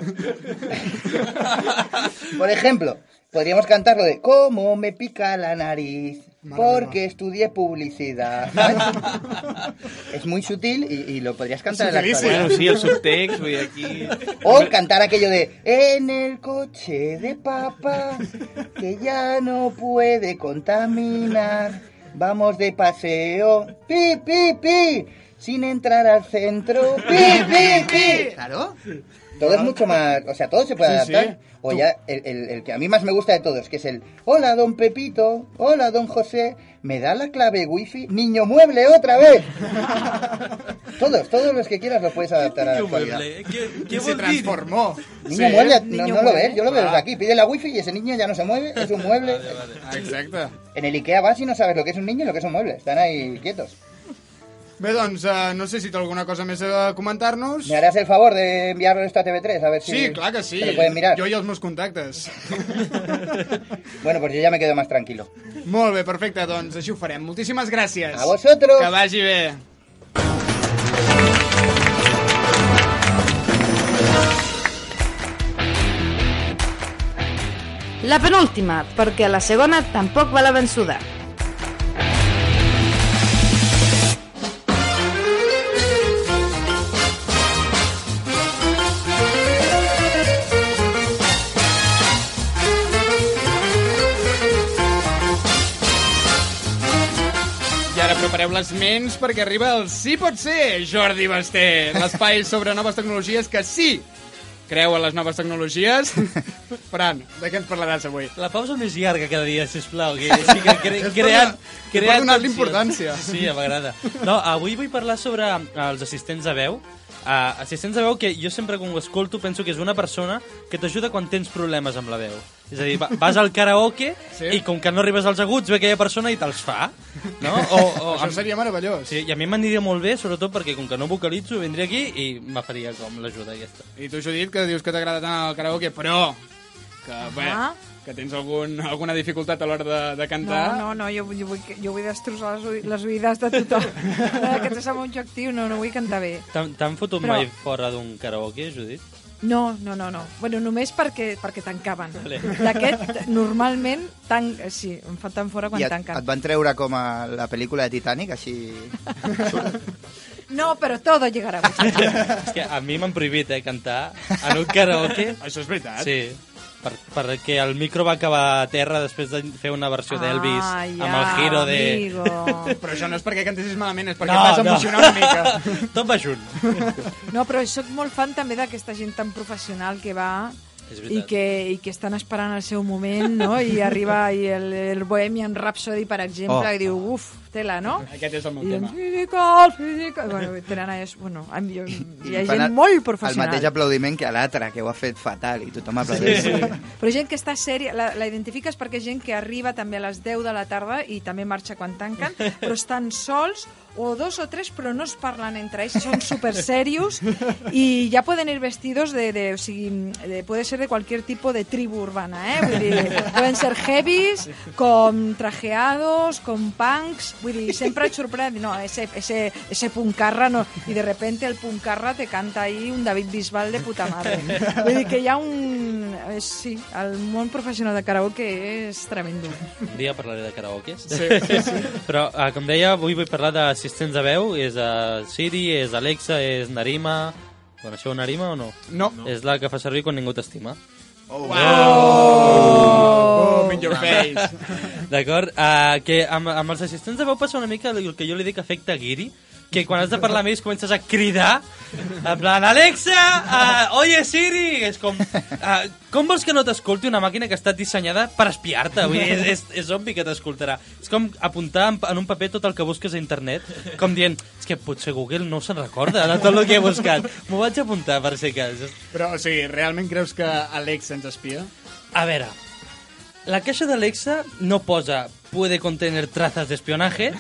Por ejemplo, podríamos cantar lo de ¿Cómo me pica la nariz? Porque estudié publicidad. es muy sutil y, y lo podrías cantar en la actualidad. Bueno, sí, el subtext, dir, aquí... O cantar aquello de En el coche de papá Que ya no puede contaminar Vamos de paseo Pi, pi, pi Sin entrar al centro Pi, pi, pi Claro todo es mucho más, o sea, todo se puede Sí, adaptar. sí. O ya, el, el- el que a mí más me gusta de todos, que es el Hola, don Pepito, hola, don José, ¿me da la clave wifi? Niño mueble otra vez. todos, todos los que quieras los puedes adaptar a la actualidad. Què se transformó. Niño Sí. mueble, no, Niño no lo mueble. ves, yo lo veo Ah. desde aquí. Pide la wifi y ese niño ya no se mueve, es un mueble. Exacte. En el Ikea vas y no sabes lo que es un niño y lo que es un mueble. Están ahí quietos. Bé, doncs, uh, no sé si té alguna cosa més a comentar-nos. ¿Me harás el favor de enviarlo esto a TV3? A ver si Sí, clar que sí. lo pueden mirar. Jo i els meus contactes. Bueno, pues yo ya me quedo más tranquilo. Molt bé, perfecte, doncs així ho farem. Moltíssimes gràcies. A vosotros. Que vagi bé. La penúltima, perquè la segona tampoc va la vençuda. Prepareu les ments perquè arriba el Sí pot ser, Jordi Basté, l'espai sobre noves tecnologies que sí creu en les noves tecnologies. Fran, de què ens parlaràs avui? La pausa més llarga cada dia, sisplau. Que, sí, que cre, creant, creant donar-li importància. Sí, sí, m'agrada. No, avui vull parlar sobre els assistents de veu. Uh, assistents de veu que jo sempre quan ho escolto penso que és una persona que t'ajuda quan tens problemes amb la veu. És a dir, va- vas al karaoke Sí. i com que no arribes als aguts ve aquella persona i te'ls fa. No? O, o, Això seria meravellós. Sí, i a mi m'aniria molt bé, sobretot perquè com que no vocalitzo, vindria aquí i me faria com l'ajuda aquesta. I tu, Judit, que dius que t'agrada tant el karaoke, però que, bé, Ah. Que tens algun, alguna dificultat a l'hora de, de No, cantar. no, no, jo, jo, vull, jo vull destrossar les, les oïdes de tothom. Aquest és el meu objectiu, no, no vull cantar bé. T'han fotut Però- mai fora d'un karaoke, Judit? No, no, no, no. Bueno, només perquè, perquè tancaven. Vale. D'aquest, normalment, tan, sí, em fan tan fora quan I et, tanquen. et van treure com a la pel·lícula de Titanic, així... No, però todo llegarà. És que a mi m'han prohibit, eh, cantar en un karaoke. Això és veritat? Sí, per, perquè el micro va acabar a terra després de fer una versió d'Elvis Ah, ja, amb el giro de... amigo. Però això no és perquè cantessis malament, és perquè no, vas emocionar una mica. Tot va junt. No, però sóc molt fan també d'aquesta gent tan professional que va i que, i que estan esperant el seu moment, no? I arriba i el, el Bohemian Rhapsody, per exemple, Oh. i diu, uf, tela, no? Aquest és el meu I tema. physical, physical... Bueno, tenen és, bueno, amb- jo, hi ha gent el- molt El professional. mateix aplaudiment que a l'altre, que ho ha fet fatal i tothom aplaudeix. Sí. Però gent que està sèria, la, la identifiques perquè gent que arriba també a les 10 de la tarda i també marxa quan tanquen, però estan sols o dos o tres, però no es parlen entre ells, són super serios y ya pueden ir vestidos de, de, o sigui, de puede ser de cualquier tipo de tribu urbana, ¿eh? Vull dir, pueden ser heavies, con trajeados, con punks, vull dir, sempre et sorprèn, no, ese, ese, ese puncarra, no, i de repente el puncarra te canta ahí un David Bisbal de puta madre. Vull dir que hi ha un... eh, Sí, el món professional de karaoke és tremendo. Un dia parlaré de karaokes. Sí, sí, sí. Però, uh, com deia, avui vull parlar d'assistents de veu. És uh, Siri, és Alexa, és Narima... Coneixeu Narima o no? No. És la que fa servir quan ningú t'estima. Oh, in your face. D'acord? Uh, que amb, amb els assistents de veu passa una mica el que jo li dic efecte guiri, que quan has de parlar amb ells comences a cridar, en plan, Alexa, uh, oye Siri, és com, uh, com vols que no t'escolti una màquina que ha estat dissenyada per espiar-te? Vull dir, és, és, és obvi que t'escoltarà. És com apuntar en, en un paper tot el que busques a internet, com dient, és que potser Google no se'n recorda de tot el que he buscat. M'ho vaig apuntar per si cas. Però, o sigui, realment creus que Alexa ens espia? A veure, la caixa d'Alexa no posa puede contener trazas d'espionaje,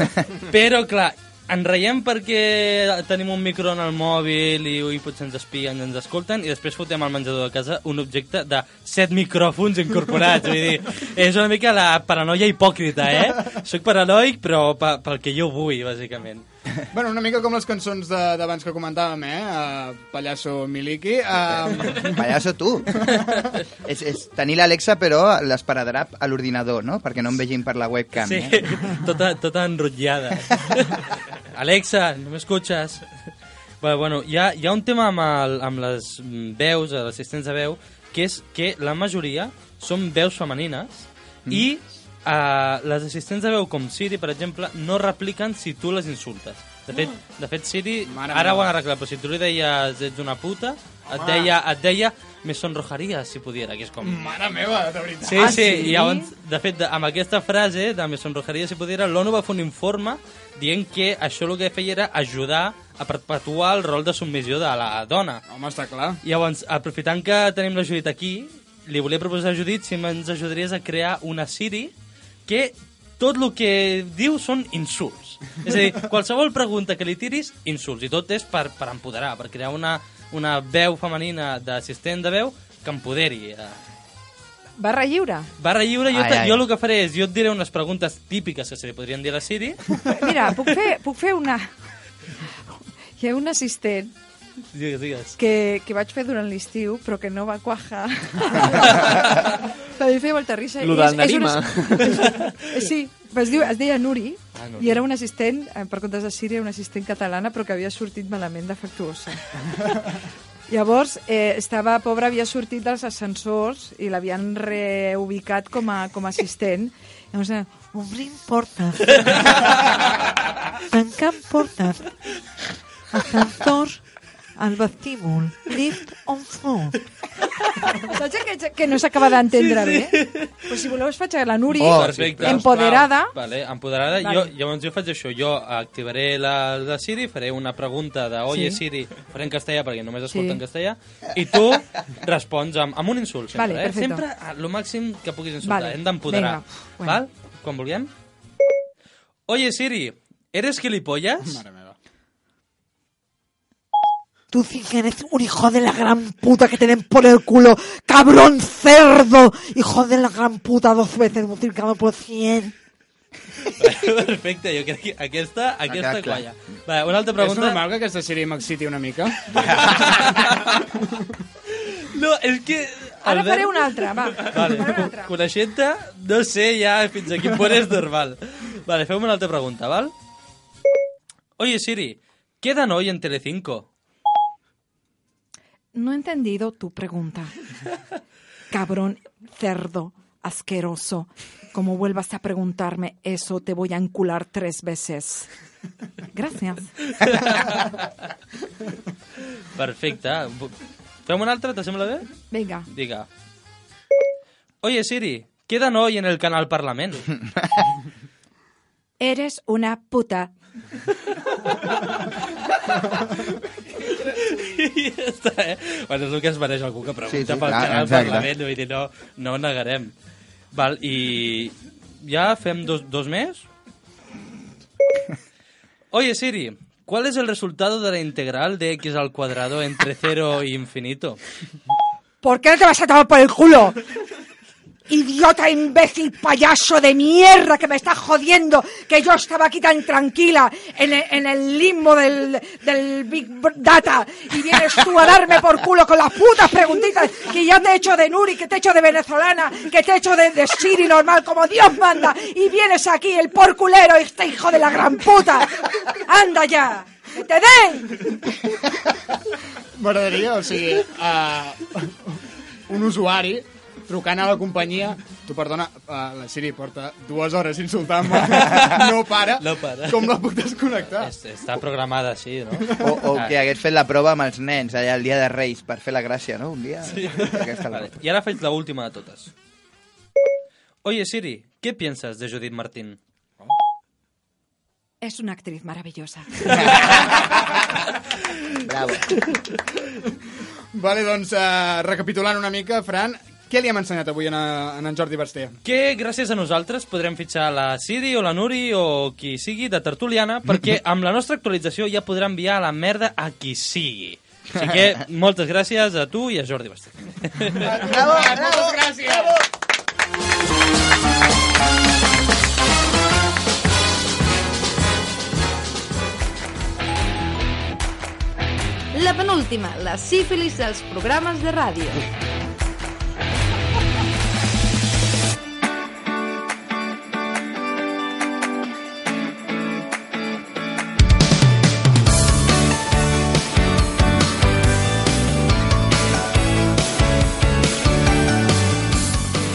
però, clar, ens reiem perquè tenim un micro en el mòbil i, i potser ens espien i ens escolten i després fotem al menjador de casa un objecte de set micròfons incorporats. Vull dir, és una mica la paranoia hipòcrita, eh? Soc paranoic, però pe- pel que jo vull, bàsicament. Bueno, una mica com les cançons de- d'abans que comentàvem, eh? Uh, Pallasso Miliki. Uh... Pallasso tu. és, és tenir l'Alexa, però l'esparadrap a l'ordinador, no? Perquè no em vegin per la webcam. Sí, Eh? tota, tota enrotllada. Alexa, no m'escuches? Bueno, bueno, hi ha, hi ha un tema amb, el, amb les veus, els assistents de veu, que és que la majoria són veus femenines mm. i uh, les assistents de veu com Siri, per exemple, no repliquen si tu les insultes. De fet, de fet Siri, Mare ara ho meva. han arreglat, però si tu li deies ets una puta, et Home. deia, et deia me sonrojaria si pudiera, que és com... Mare meva, de veritat. Sí, Ah, sí, sí? i llavors, de fet, de- amb aquesta frase de me sonrojaria si pudiera, l'ONU va fer un informe dient que això el que feia era ajudar a perpetuar el rol de submissió de la dona. Home, està clar. I llavors, aprofitant que tenim la Judit aquí, li volia proposar a Judit si ens ajudaries a crear una Siri que tot el que diu són insults. És a dir, qualsevol pregunta que li tiris, insults. I tot és per, per empoderar, per crear una, una veu femenina d'assistent de veu que empoderi. eh, Barra lliure. Barra lliure, jo, Ai, ai. jo el que faré és, jo et diré unes preguntes típiques que se li podrien dir a la Siri. Mira, puc fer, puc fer una... Hi ha un assistent Digues, digues. que, que vaig fer durant l'estiu, però que no va. Però em feia molta risa. Lo és- del és Narima. una- Eh, Sí, es, diu, es deia Nuri, Ah, Nuri. i era un assistent, eh, per comptes de Síria, una assistent catalana, però que havia sortit malament defectuosa. Llavors, eh, estava pobra, havia sortit dels ascensors i l'havien reubicat com a, com a assistent. Llavors, obrim portes. Tancant portes. Ascensor al vestíbul. Lift on floor. Saps que, que no s'acaba d'entendre Sí, bé? Però si voleu us faig a la Nuri, Oh, Perfecte. empoderada. Vale, empoderada. Vale. Jo, llavors jo faig això. Jo activaré la, la Siri, faré una pregunta de Oye Sí. Siri, faré en castellà perquè només escolta Sí. en castellà, i tu respons amb, amb un insult, sempre. Vale, eh? perfecto. Sempre a lo màxim que puguis insultar. Vale, Hem d'empoderar. bueno. Val? Quan vulguem. Oye Siri, ¿eres gilipollas? Mare meva. Tú sí que eres un hijo de la gran puta que te den por el culo, cabrón cerdo, hijo de la gran puta dos veces, multiplicado por cien. Perfecte, jo crec que aquesta, aquesta clar. qualla. Vale, una altra És pregunta. normal que aquesta sèrie m'exciti una mica? No, és que... Ara Albert- faré una altra, va. Vale, coneixent-te, no sé ja fins a quin punt és normal. Vale, fem una altra pregunta, val? Oye, Siri, ¿qué dan hoy en Telecinco? No he entendido tu pregunta. Cabrón, cerdo, asqueroso. Como vuelvas a preguntarme eso, te voy a encular tres veces. Gracias. Perfecte. Fem una altra, te sembla bé? Venga. Diga. Oye, Siri, ¿qué dan hoy en el canal Parlament? Eres una puta. I ja està, eh? Bueno, és el que es mereix algú que pregunta Sí, sí, pel clar, canal exacte. Parlament, vull dir, no, no ho negarem. Val, i ja fem dos, dos més? Oye, Siri, ¿cuál es el resultado de la integral de x al cuadrado entre 0 y infinito? ¿Por qué no te vas a tomar por el culo? Idiota, imbécil, payaso de mierda que me estás jodiendo, que yo estaba aquí tan tranquila en el, limbo del, del Big Data y vienes tú a darme por culo con las putas preguntitas que ya te he hecho de Nuri, que te he hecho de venezolana, que te he hecho de, de Siri normal, como Dios manda, y vienes aquí el porculero, este hijo de la gran puta. ¡Anda ya! ¡Que te den! M'agradaria, o sigui, uh, un usuari trucant a la companyia Tu perdona, uh, la Siri porta dues hores insultant-me. No para. No para. Com la puc desconnectar? Es- Està programada així, no? O, o que hagués fet la prova amb els nens allà el dia de Reis per fer la gràcia, no? Un dia... Sí. Aquesta Vale. Y ahora faig la última de totes. Oye, Siri, ¿qué piensas de Judith Martín? Es una actriz maravillosa. Bravo. Vale, doncs, uh, recapitulant una mica, Fran, què li hem ensenyat avui en, a, en, en Jordi Basté? Que gràcies a nosaltres podrem fitxar la Siri o la Nuri o qui sigui de Tertuliana perquè amb la nostra actualització ja podrà enviar la merda a qui sigui. Així que moltes gràcies a tu i a Jordi Basté. Bravo, bravo, gràcies. Bravo. La penúltima, la sífilis dels programes de ràdio.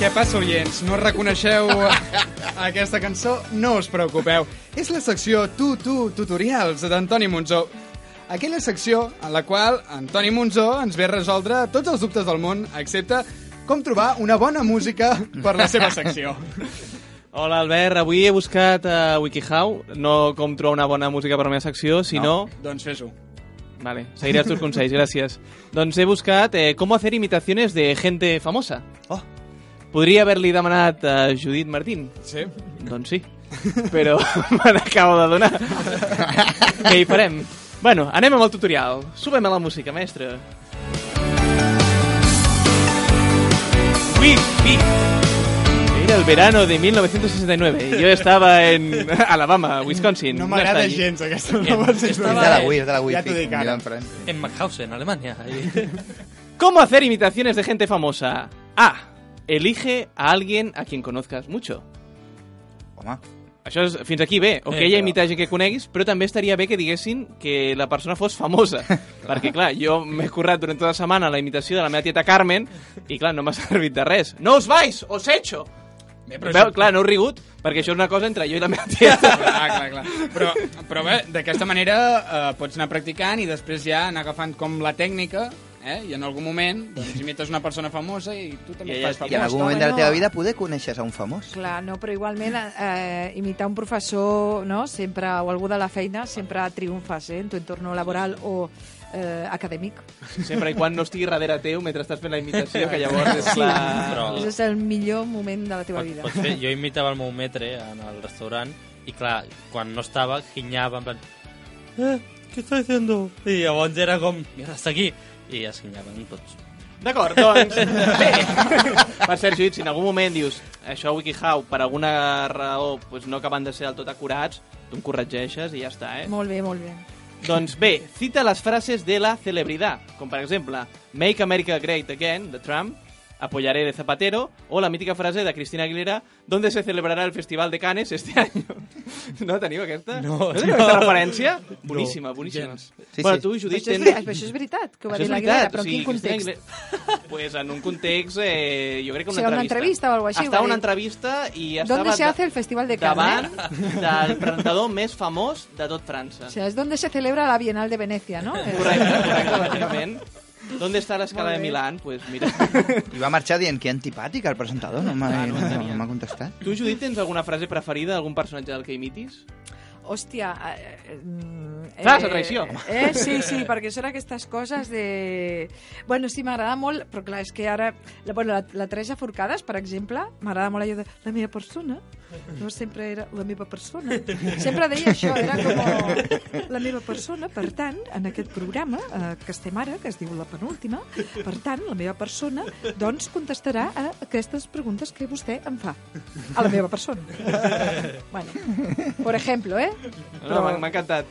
Què passa, oients? No reconeixeu aquesta cançó? No us preocupeu. És la secció Tu, Tu, Tutorials d'Antoni Monzó. Aquella secció en la qual Antoni Monzó ens ve a resoldre tots els dubtes del món, excepte com trobar una bona música per la seva secció. Hola, Albert. Avui he buscat a WikiHow, no com trobar una bona música per la meva secció, sinó... Doncs fes-ho. Vale, seguiré els teus consells, gràcies. Doncs he buscat eh, com hacer imitaciones de gente famosa. Oh. Podria haver-li demanat a Judit Martín. Sí? Doncs sí. Però me n'acabo de donar. Què hi farem? Bueno, anem amb el tutorial. Subem a la música, mestre. Wiki. Era el verano de 1969. Yo estaba en Alabama, Wisconsin. No m'agrada allí. gens aquesta nova. És de la Wii, és de la Wii. Ja t'ho dic ara. En Mauthausen, Alemanya. Ahí. ¿Cómo hacer imitaciones de gente famosa? A. Elige a alguien a quien conozcas mucho. Home. Això és, fins aquí bé, o que Eh, ella però- imita gent que coneguis, però també estaria bé que diguessin que la persona fos famosa. Perquè, clar, jo m'he currat durant tota la setmana la imitació de la meva tieta Carmen i, clar, no m'ha servit de res. No us vais, os echo! Bé, Però això- Veu, clar, no heu rigut, perquè això és una cosa entre jo i la meva tieta. Clar, clar, clar. Però, però bé, d'aquesta manera eh, pots anar practicant i després ja anar agafant com la tècnica eh? i en algun moment doncs, imites una persona famosa i tu també I ella- fas famós. I en algun no, moment de la no. teva vida poder coneixes a un famós. Clar, no, però igualment eh, imitar un professor no, sempre, o algú de la feina sempre triomfes eh, en tu entorn laboral o eh, acadèmic. Sempre i quan no estigui darrere teu mentre estàs fent la imitació, que llavors és la... Però- Aquest és el millor moment de la teva vida. Pots fer, jo imitava el meu metre en el restaurant i clar, quan no estava, ginyava en plan eh, què està diciendo? I llavors era com, mira, està aquí i es ginyaven tots. D'acord, doncs, bé. Per cert, Judit, si en algun moment dius això a WikiHow, per alguna raó, pues no acaben de ser del tot acurats, tu em corregeixes i ja està, eh? Molt bé, molt bé. Doncs bé, cita les frases de la celebridad, com per exemple Make America Great Again, de Trump, Apoyaré de Zapatero, o la mítica frase de Cristina Aguilera, ¿Dónde se celebrará el Festival de Cannes este año? No teniu aquesta? No, teniu no. aquesta referència? Boníssima, boníssima. Sí, bueno, sí. tu, Però Judit, això, és, tens... això és veritat, que ho va dir és la veritat, Guilera, però o en sigui, quin context? Aguilera- Pues en un context, eh, jo crec que O una sigui, una entrevista. entrevista o alguna cosa així, Estava va una entrevista i ¿Dónde estava se hace el Festival de davant Cannes? del presentador més famós de tot França. O sea, es donde se celebra la Bienal de Venecia, ¿no? Correcte, correcte, bàsicament. ¿Dónde está la escala Molt de. Milán? Pues mira. I va marxar dient que antipàtic el presentador, no m'ha Ah, no no, no m'ha contestat. Tu, Judit, tens alguna frase preferida d'algun personatge del que imitis? Hòstia... Eh, mm, Clar, és la traïció. Eh, sí, sí, perquè són aquestes coses de... Bueno, sí, m'agrada molt, però clar, és que ara... La, bueno, la, la Teresa Forcades, per exemple, m'agrada molt allò de la meva persona, no sempre era la meva persona. Sempre deia això, era com la meva persona, per tant, en aquest programa eh, que estem ara, que es diu La Penúltima, per tant, la meva persona, doncs contestarà a aquestes preguntes que vostè em fa. A la meva persona. bueno, por ejemplo, ¿eh? No, m'ha encantat.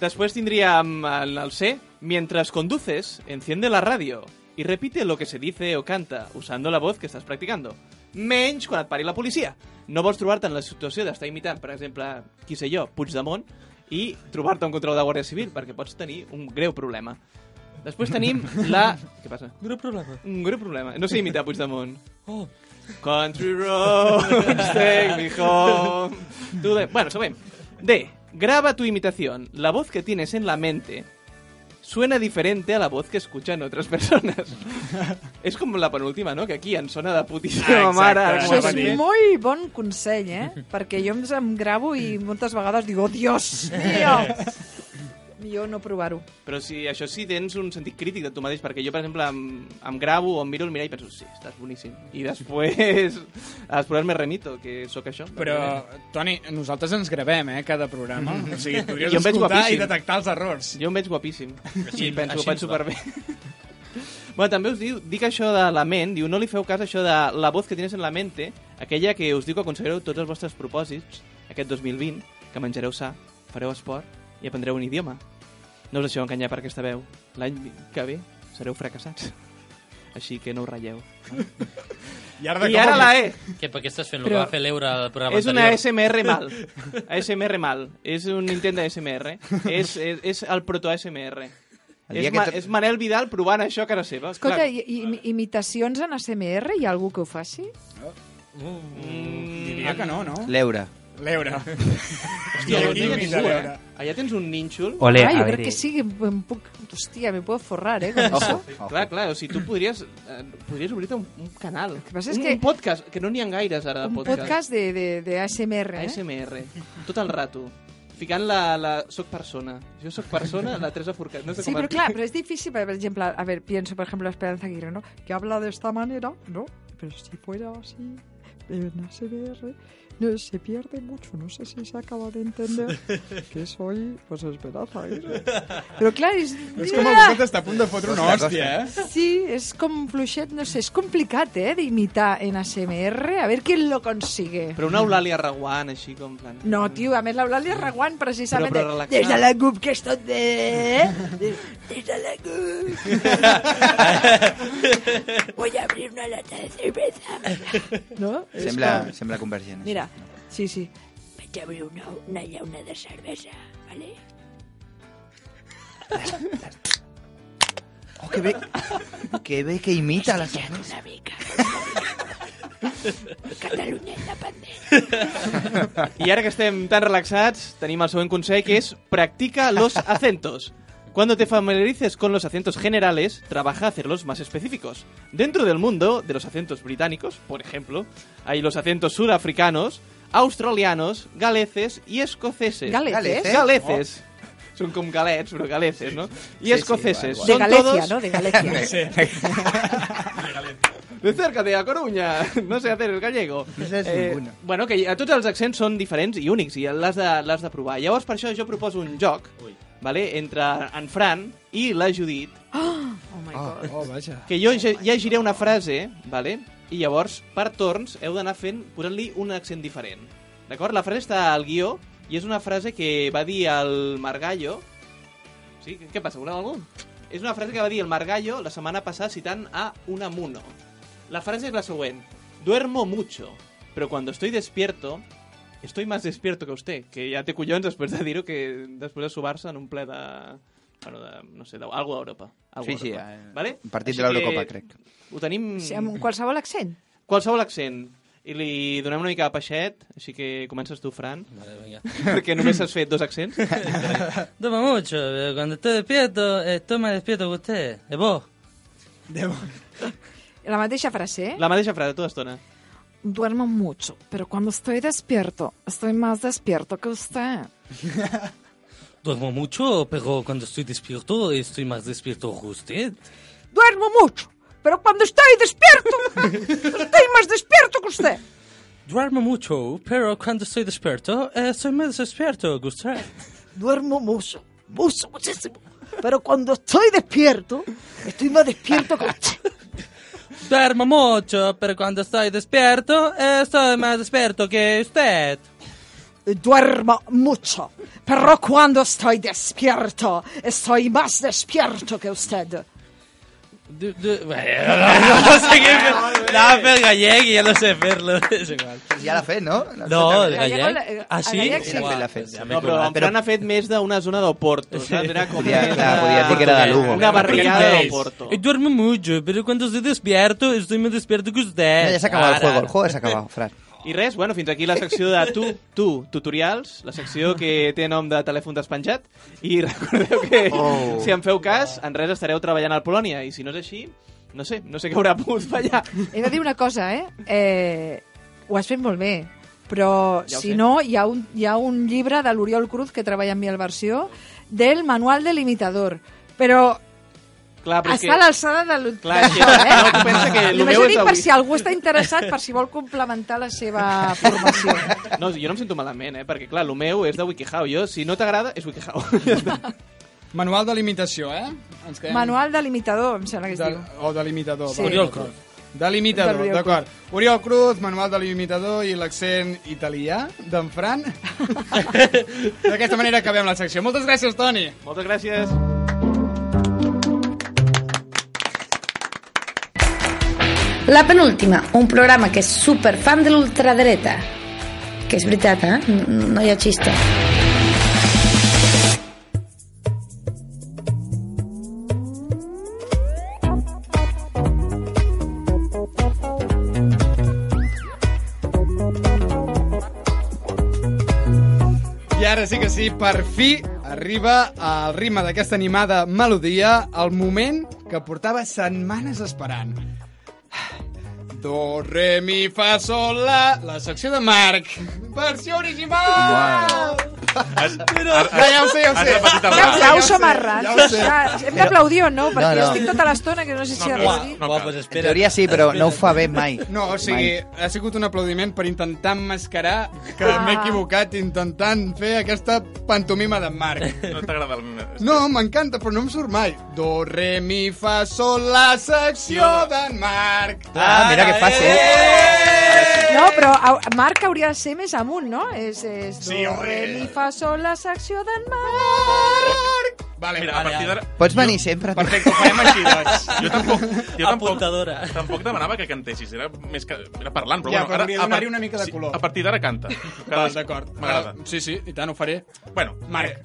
Després tindríem el, C. Mientras conduces, enciende la radio y repite lo que se dice o canta usando la voz que estàs practicando. Menys quan et pari la policia. No vols trobar-te en la situació d'estar imitant, per exemple, qui sé jo, Puigdemont, i trobar-te un control de Guàrdia Civil, perquè pots tenir un greu problema. Després tenim la... Què passa? Greu problema. Un greu problema. No sé imitar Puigdemont. Oh. Country roads, take me home. to the- Bueno, següent. D. Graba tu imitación. La voz que tienes en la mente suena diferente a la voz que escuchan otras personas. és com la penúltima, no? Que aquí en sona de putíssima Ah, mare. Això és molt bon consell, eh? Perquè jo em, em gravo i moltes vegades dic, oh, Dios mío! Millor no provar-ho. Però si això sí tens un sentit crític de tu mateix, perquè jo, per exemple, em, em gravo o em miro el mirall i penso, sí, estàs boníssim. I després, després me remito, que sóc això. Però, Toni, nosaltres ens gravem, eh, cada programa. O sigui, podries Jo em veig escoltar i guapíssim. detectar els errors. Jo em veig guapíssim. Així- I penso, així ho ens penso va. per bé. bueno, també us diu, dic això de la ment, diu, no li feu cas això de la voz que tienes en la mente, aquella que us diu que aconseguireu tots els vostres propòsits aquest 2020, que menjareu sa, fareu esport i aprendreu un idioma. No us deixeu enganyar per aquesta veu. L'any que ve sereu fracassats. Així que no us ratlleu. I ara, de I ara el- la E. Què, per què estàs fent? Però- Però... que va fer l'eure al programa És una anterior? ASMR mal. ASMR mal. És un intent d'ASMR. és, és, és el proto-ASMR. El És, que Ma és Manel Vidal provant això a casa seva. Escolta, Clar. i, i, imitacions en ASMR, hi ha algú que ho faci? Mm, Diria que no, no? L'eure. L'eure. Hòstia, qui tens l'eure? eh? Allà tens un nínxol. Ole, ah, jo crec que sí, que em puc... Hòstia, me puedo forrar, eh, con eso. Clar, clar, o sigui, tu podries, eh, podries obrir-te un, un canal. que passa és un, que- un podcast, que no n'hi ha gaires ara de Un podcast. podcast de, de, de ASMR, eh? ASMR. Tot el rato. Ficant la, la... Soc persona. Jo soc persona, la Teresa Forcat. No sé Sí, com pero claro, pero es difícil, por ejemplo, a ver, pienso, por ejemplo, Esperanza Aguirre, ¿no? Que habla de esta manera, ¿no? Pero si fuera así, en ASMR, no, se pierde mucho. No sé si se acaba de entender que soy, pues, Esperanza Aguirre. Pero claro, es... És com algú que t'està a punt de fotre una hòstia, eh? Sí, es como fluixet, no sé, es complicado, ¿eh? De imitar en ASMR, a ver quién lo consigue. Però una Eulàlia Reguant, així com... Plan... No, tio, a més l'Eulàlia Reguant precisament Però- però de- relaxat. des de la CUP que és tot bé des, des de la CUP voy a abrir una lata de cerveza no? És Sembla, com- sembla convergent. mira, sí, sí Vaig obrir una, una llauna de cervesa, vale? Oh, que bé, que bé que imita la cervesa. Una mica. Catalunya independent. I ara que estem tan relaxats, tenim el següent consell, que és practica los acentos. Cuando te familiarices con los acentos generales, trabaja a hacerlos más específicos. Dentro del mundo de los acentos británicos, por ejemplo, hay los acentos sudafricanos, australianos, galeces y escoceses. Galeces? Galeces. Són com galets, però galeces, no? I Sí, sí, escoceses. igual, de Son Galicia, todos... no? De Galicia De cerca de A Coruña, no sé hacer el gallego. Eh, No saps ninguno. bueno, que a tots els accents són diferents i únics i l'has de, l'has de provar. Llavors, per això jo proposo un joc vale, entre en Fran i la Judit, oh my god Oh, vaja. que jo lle- llegiré una frase, vale? I llavors, per torns, heu d'anar fent, posant-li un accent diferent. D'acord? La frase està al guió i és una frase que va dir el Margallo... Sí? Què passa? Voleu algú? És una frase que va dir el Margallo la setmana passada citant a Unamuno. La frase es la següent. Duermo mucho, pero cuando estoy despierto, estoy más despierto que usted. Que ja té collons després de dir-ho que després de subar-se en un ple de... Bueno, de, no sé, de, algo d'Europa. Algo Sí, sí, d'Europa. eh, vale? un partit Així de l'Eurocopa, crec. Ho tenim... sí, amb qualsevol accent Qualsevol accent. I li donem una mica de peixet, així que comences tu, Fran, Vale, venga. perquè només has fet dos accents. Duermo mucho, pero cuando estoy despierto, estoy más despierto que usted. ¿Y vos? la mateixa frase, eh? La mateixa frase, tota estona. duermo mucho pero cuando estoy despierto estoy más despierto que usted Duermo mucho, pero cuando estoy despierto, estoy más despierto que usted. Duermo mucho, pero cuando estoy despierto, estoy más despierto que usted. Duermo mucho, pero cuando estoy despierto, eh, estoy más despierto que usted. Duermo mucho, mucho, muchísimo. Pero cuando estoy despierto, estoy más despierto que usted. Duermo mucho, pero cuando estoy despierto, eh, estoy más despierto que usted. Duermo mucho, pero cuando estoy despierto, estoy más despierto que usted. Du, du, bueno, no, no, no sé què fer. Anava a fer el gallec i ja no sé fer-lo. És igual. Ja l'ha fet, no? No, el Gallec, gallec. el- Ah, el sí? gallec sí. Uah, L'ha fet. ja m'he No, però colat. en Fran ha fet més d'una zona d'Oporto, saps? Era com Podia- més clar, de- podia dir que era de Lugo. Una barriada Portugués. d'Oporto. Y duermo mucho, pero cuando estoy despierto, estoy más despierto que usted. No, ja s'ha acabat el Ara, juego, el ara. juego s'ha acabat, Fran. I res, bueno, fins aquí la secció de tu, tu, tutorials, la secció que té nom de telèfon despenjat, i recordeu que Oh. si em feu cas, en res estareu treballant al Polònia, i si no és així, no sé, no sé què haurà pogut fallar. He de dir una cosa, eh? eh ho has fet molt bé, però Ja si sé. no, hi ha, un, hi ha un llibre de l'Oriol Cruz que treballa amb mi al versió del manual de l'imitador. Però Clar, però és està a l'alçada de lo- Clar, d'això, eh? no, pensa que el Només meu ho és dic per si algú està interessat, per si vol complementar la seva formació. No, jo no em sento malament, eh? Perquè, clar, el meu és de WikiHow. Jo, si no t'agrada, és WikiHow. Manual de limitació, eh? Ens quedem... Manual de l'imitador, em sembla que es de, diu. o de l'imitador. Sí. Oriol. Cruz. De l'imitador, d'acord. Oriol Cruz, manual de l'imitador i l'accent italià d'en Fran. D'aquesta manera acabem la secció. Moltes gràcies, Toni. Moltes gràcies. La penúltima, un programa que és super fan de l'ultradreta. Que és veritat, eh? N- No hi ha xiste. I ara sí que sí, per fi arriba al ritme d'aquesta animada melodia el moment que portava setmanes esperant. Do, re, mi, fa, sol, la... La secció de Marc. Versió original! Ja, ja ho sé, ja ho Has sé. repetit el Ja ho Aplauso ja ho sé, ja ho sé. Hem d'aplaudir o no? Perquè No, no. estic tota l'estona que no sé si No, no, dir. no Uah, cal. pues En espera. teoria sí, però no ho fa bé mai. No, o sigui, ha sigut un aplaudiment per intentar emmascarar que Ah. m'he equivocat intentant fer aquesta pantomima d'en Marc. No t'agrada el... No, m'encanta, però no em surt mai. Do, re, mi, fa, sol, la secció d'en Marc. Ah, mira que fàcil. Eh! No, però au- Marc hauria de ser més amunt, no? És, és do, Sí, home. re, mi, fa, sol, la secció d'en Marc. Vale, Mira, a partir d'ara... Pots venir sempre. tu. Perfecte, ho farem així, doncs. Jo tampoc, jo tampoc, Apuntadora. tampoc demanava que cantessis, era més que era parlant, però Ja, bueno, però hauria de a par- donar-hi una mica de sí, color. a partir d'ara canta. Val, d'acord. M'agrada. Uh, sí, sí, i tant, ho faré. Bueno, Marc.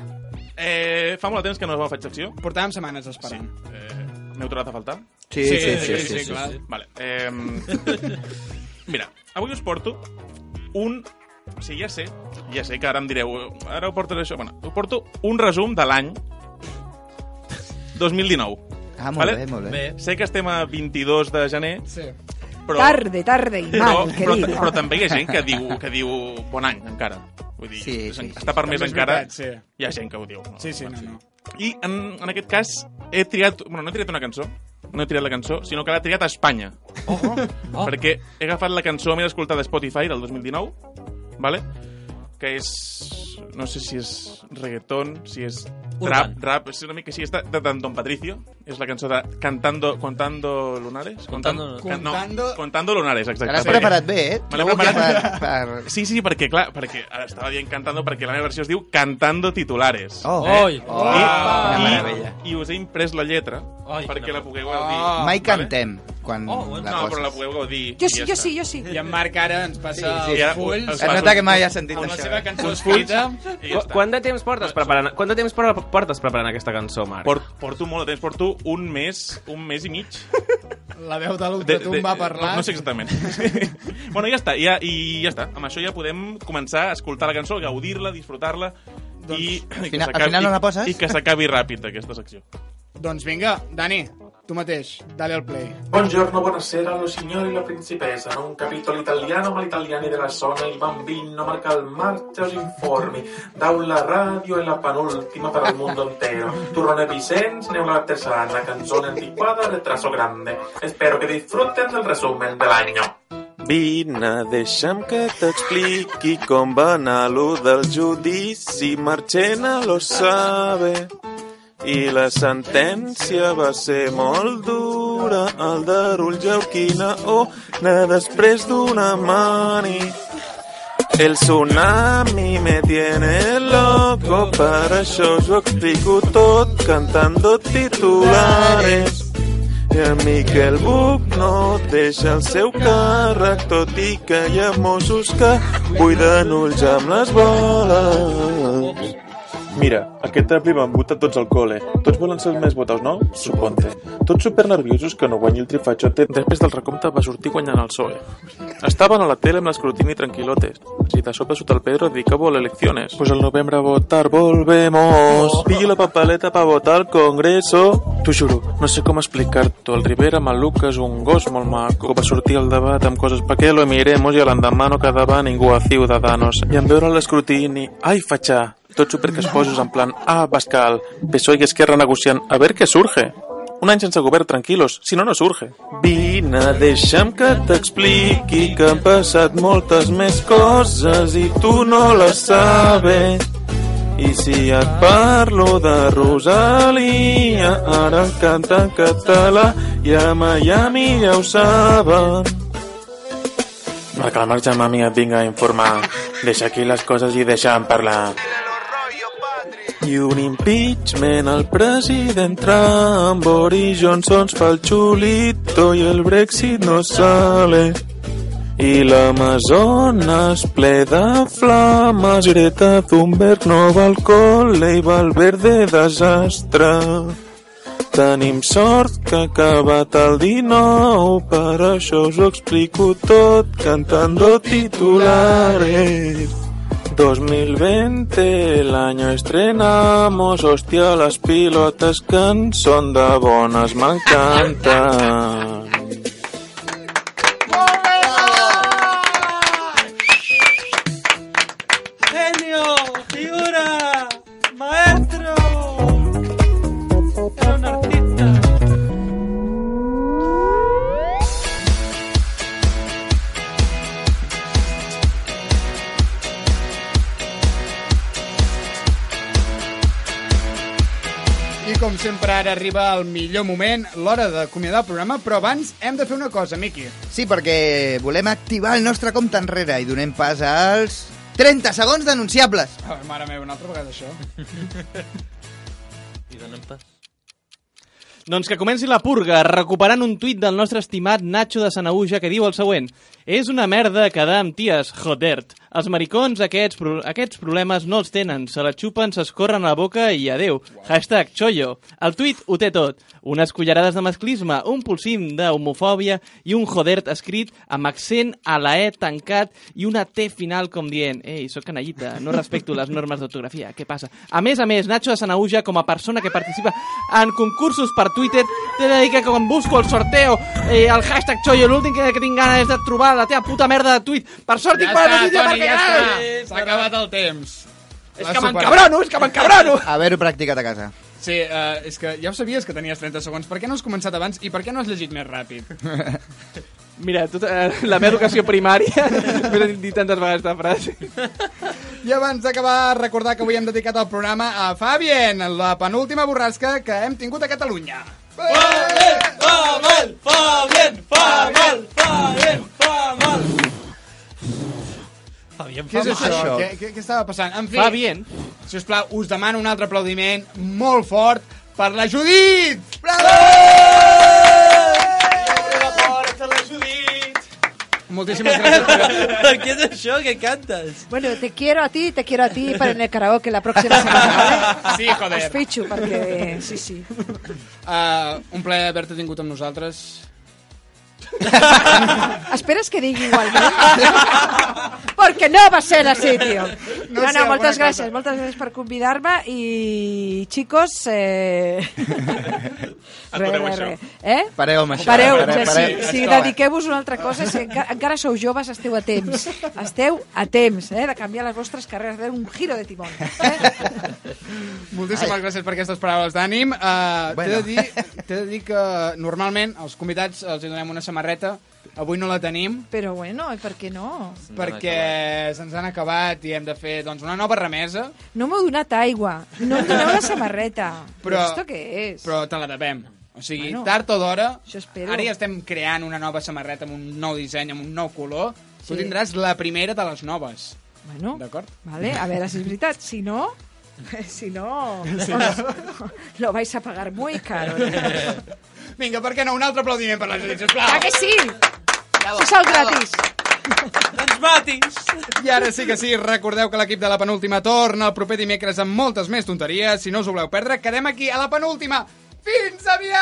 eh, fa molt de temps que no us heu fet secció. Portàvem setmanes esperant. Eh, M'heu tornat a faltar? Sí, sí, sí. sí, sí, clar. Vale. Eh, mira, avui us porto un... O sigui, ja sé, ja sé que ara em direu, ara ho portes això... Bueno, us porto un resum de l'any 2019. Ah, molt Vale? bé, molt bé. Bé. Sé que estem a 22 de gener, Sí. però... Tarde, tarde i però, mal, però, querido. però també hi ha gent que diu, que diu bon any, encara. Vull dir, Sí, sí, sí. està permès També és encara. veritat, sí. Hi ha gent que ho diu. No? Sí, sí, no, no. I en, en aquest cas he triat... Bueno, no he triat una cançó, no he triat la cançó, sinó que l'ha triat a Espanya. Oh. Oh. Perquè he agafat la cançó més escoltada a Spotify del 2019, vale? que és... No sé si és reggaeton, si és Trap, rap, és una mica així, és de, de, Don Patricio, és la cançó de Cantando, Contando Lunares? Contando- Can- no, Contando- Contando Lunares, Te exacte. l'has preparat bé, eh? Me l'he preparat. Per, per... Sí, sí, perquè, clar, perquè estava dient cantando, perquè la meva versió es diu Cantando Titulares. Oh, Oi. oh, I, quina i, meravella. I us he imprès la lletra Ai, perquè la pugueu Oh. gaudir. Mai cantem quan Oh, bueno. la No, poses. però la pugueu gaudir. Jo i sí, jo està. sí, jo sí. I en Marc ara ens passa Sí, sí. els fulls es nota que mai ha sentit amb la això. seva eh? cançó escrita. i ja Qu està. quant de temps portes preparant, quant de temps por- portes preparant aquesta cançó, Marc? Port, porto molt de temps, porto un mes, un mes i mig. La veu de l'Ultratum va parlar. No, no sé exactament. bueno, ja està, ja, i ja està. Amb això ja podem començar a escoltar la cançó, gaudir-la, disfrutar-la i, i que final- al s'acabi- final no la poses? I que s'acabi ràpid aquesta secció. Doncs vinga, Dani, tu mateix, dale al play. Buongiorno, buonasera, lo signori e la principessa. Un capitolo italiano, ma gli italiani della zona, il bambino marca il marcia os informi. Daula radio e la penultima per al mondo intero. Turrone Vicens, neula artesana, canzone antiquata, retraso grande. Espero que disfruten del resumen del año. Vine, deixa'm que t'expliqui com va anar lo del judici. Marchena lo sabe. I la sentència va ser molt dura. El Darull Jauquina, oh, na després d'una mani. El tsunami me tiene loco, per això us ho explico tot cantando titulares. I en Miquel Buch no deixa el seu càrrec, tot i que hi ha Mossos que buiden ulls amb les boles. Mira, aquest api van votar tots al cole. Tots volen ser els més votaus, no? Suponte. Tots super nerviosos que no guanyi el trifachote. Després del recompte va sortir guanyant el PSOE. Estaven a la tele amb l'escrutini tranquilotes. Si de sobte sota el Pedro dedicavo a elecciones. Pues al novembre a votar volvemos. Pillo la papeleta para votar al Congreso. T'ho juro, no sé com explicar-t'ho. El Rivera amb el Lucas, un gos molt maco. Va sortir al debat amb coses pa que lo miremos i a l'endemà no quedava ningú a Ciudadanos. I en veure l'escrutini, ai, fatxà, tots supercasposos en plan, ah, Bascal, PSOE i Esquerra negociant, a ver què surge. Un any sense govern, tranquilos, si no, no surge. Vine, deixa'm que t'expliqui que han passat moltes més coses i tu no les sabes. I si et parlo de Rosalia, ara canta en català i a Miami ja ho saben. Marca la marxa, mami, et vinc a informar. Deixa aquí les coses i deixa'm parlar. I un impeachment al president Trump, Boris Johnson fa el xulito i el Brexit no sale. I l'Amazones ple de flames, Greta Thunberg no va al col·le i Valverde desastre. Tenim sort que ha acabat el 19, per això us ho explico tot cantando titulares. 2020, el año estrenamos, hostia, las pilotas que son de bones m'encanten. Ara arriba el millor moment, l'hora d'acomiadar el programa, però abans hem de fer una cosa, Miqui. Sí, perquè volem activar el nostre compte enrere i donem pas als 30 segons denunciables. Oh, mare meva, una altra vegada això. I donem pas. Doncs que comenci la purga, recuperant un tuit del nostre estimat Nacho de Sanauja que diu el següent. És una merda quedar amb ties, jodert. Els maricons aquests, pro aquests problemes no els tenen, se la xupen, s'escorren a la boca i adeu. Hashtag chollo. El tuit ho té tot. Unes cullerades de masclisme, un pulsim d'homofòbia i un jodert escrit amb accent a la E tancat i una T final com dient Ei, sóc canallita, no respecto les normes d'ortografia, què passa? A més a més, Nacho de Sanauja, com a persona que participa en concursos per Twitter, t'he de dir que quan busco el sorteo, eh, el hashtag chollo, l'últim que, que tinc ganes és de trobar la teva puta merda de tuit. Per sort, Ja tinc està, notícia perquè... ja està. S'ha acabat el temps. És que m'encabrono, és que m'encabrono! Haver-ho practicat a casa. Sí, uh, és que ja ho sabies que tenies 30 segons. Per què no has començat abans i per què no has llegit més ràpid? Mira, tot, eh, la meva educació primària m'he dit tantes vegades aquesta frase. I abans d'acabar, recordar que avui hem dedicat el programa a Fabien, la penúltima borrasca que hem tingut a Catalunya. Fabel, Fabel, Fabel, Fabel, Fabel. Fabien, Què és Fabel. això? Què, què, què estava passant? En fi, Fa bien. si us plau, us demano un altre aplaudiment molt fort per la Judit! Moltíssimes gràcies per... Què és això? Què cantes? Bueno, te quiero a ti, te quiero a ti para en el karaoke la próxima semana, ¿vale? Sí, joder. Us fitxo, perquè... Sí, sí. Uh, un plaer haver-te tingut amb nosaltres. Esperes que digui igualment? Perquè no va ser així, tio. No No, no, moltes cosa. gràcies, moltes gràcies per convidar-me i, xicos, eh... Atureu això. Eh? Pareu amb això. Pareu, pareu, ja, pareu. sí, sí, dediqueu-vos a una altra cosa, si encara, encara sou joves, esteu a temps. Esteu a temps, eh, de canviar les vostres carreres, de un giro de timón. Eh? Moltíssimes Ai. gràcies per aquestes paraules d'ànim. Uh, Bueno. T'he de, dir, de dir que normalment els convidats els donem una samarreta. Avui no la tenim Però bueno, i per què no? perquè se'ns han acabat i hem de fer doncs, una nova remesa, No m'heu donat aigua, no em doneu la samarreta. Però- Però... ¿Esto què és? però te la devem. O sigui, Bueno, tard o d'hora, ara ja estem creant una nova samarreta amb un nou disseny, amb un nou color. Tu Sí. tindràs la primera de les noves. Bueno, D'acord? vale, a veure si és veritat. Si no, Si no, Sí. os- lo vais a pagar muy caro. Vinga, per què no? Un altre aplaudiment per la Judit, sisplau. Ja que sí? Això és el gratis. Doncs matis! I ara sí que sí, recordeu que l'equip de la penúltima torna el proper dimecres amb moltes més tonteries. Si no us ho voleu perdre, quedem aquí a la penúltima. Fins aviat!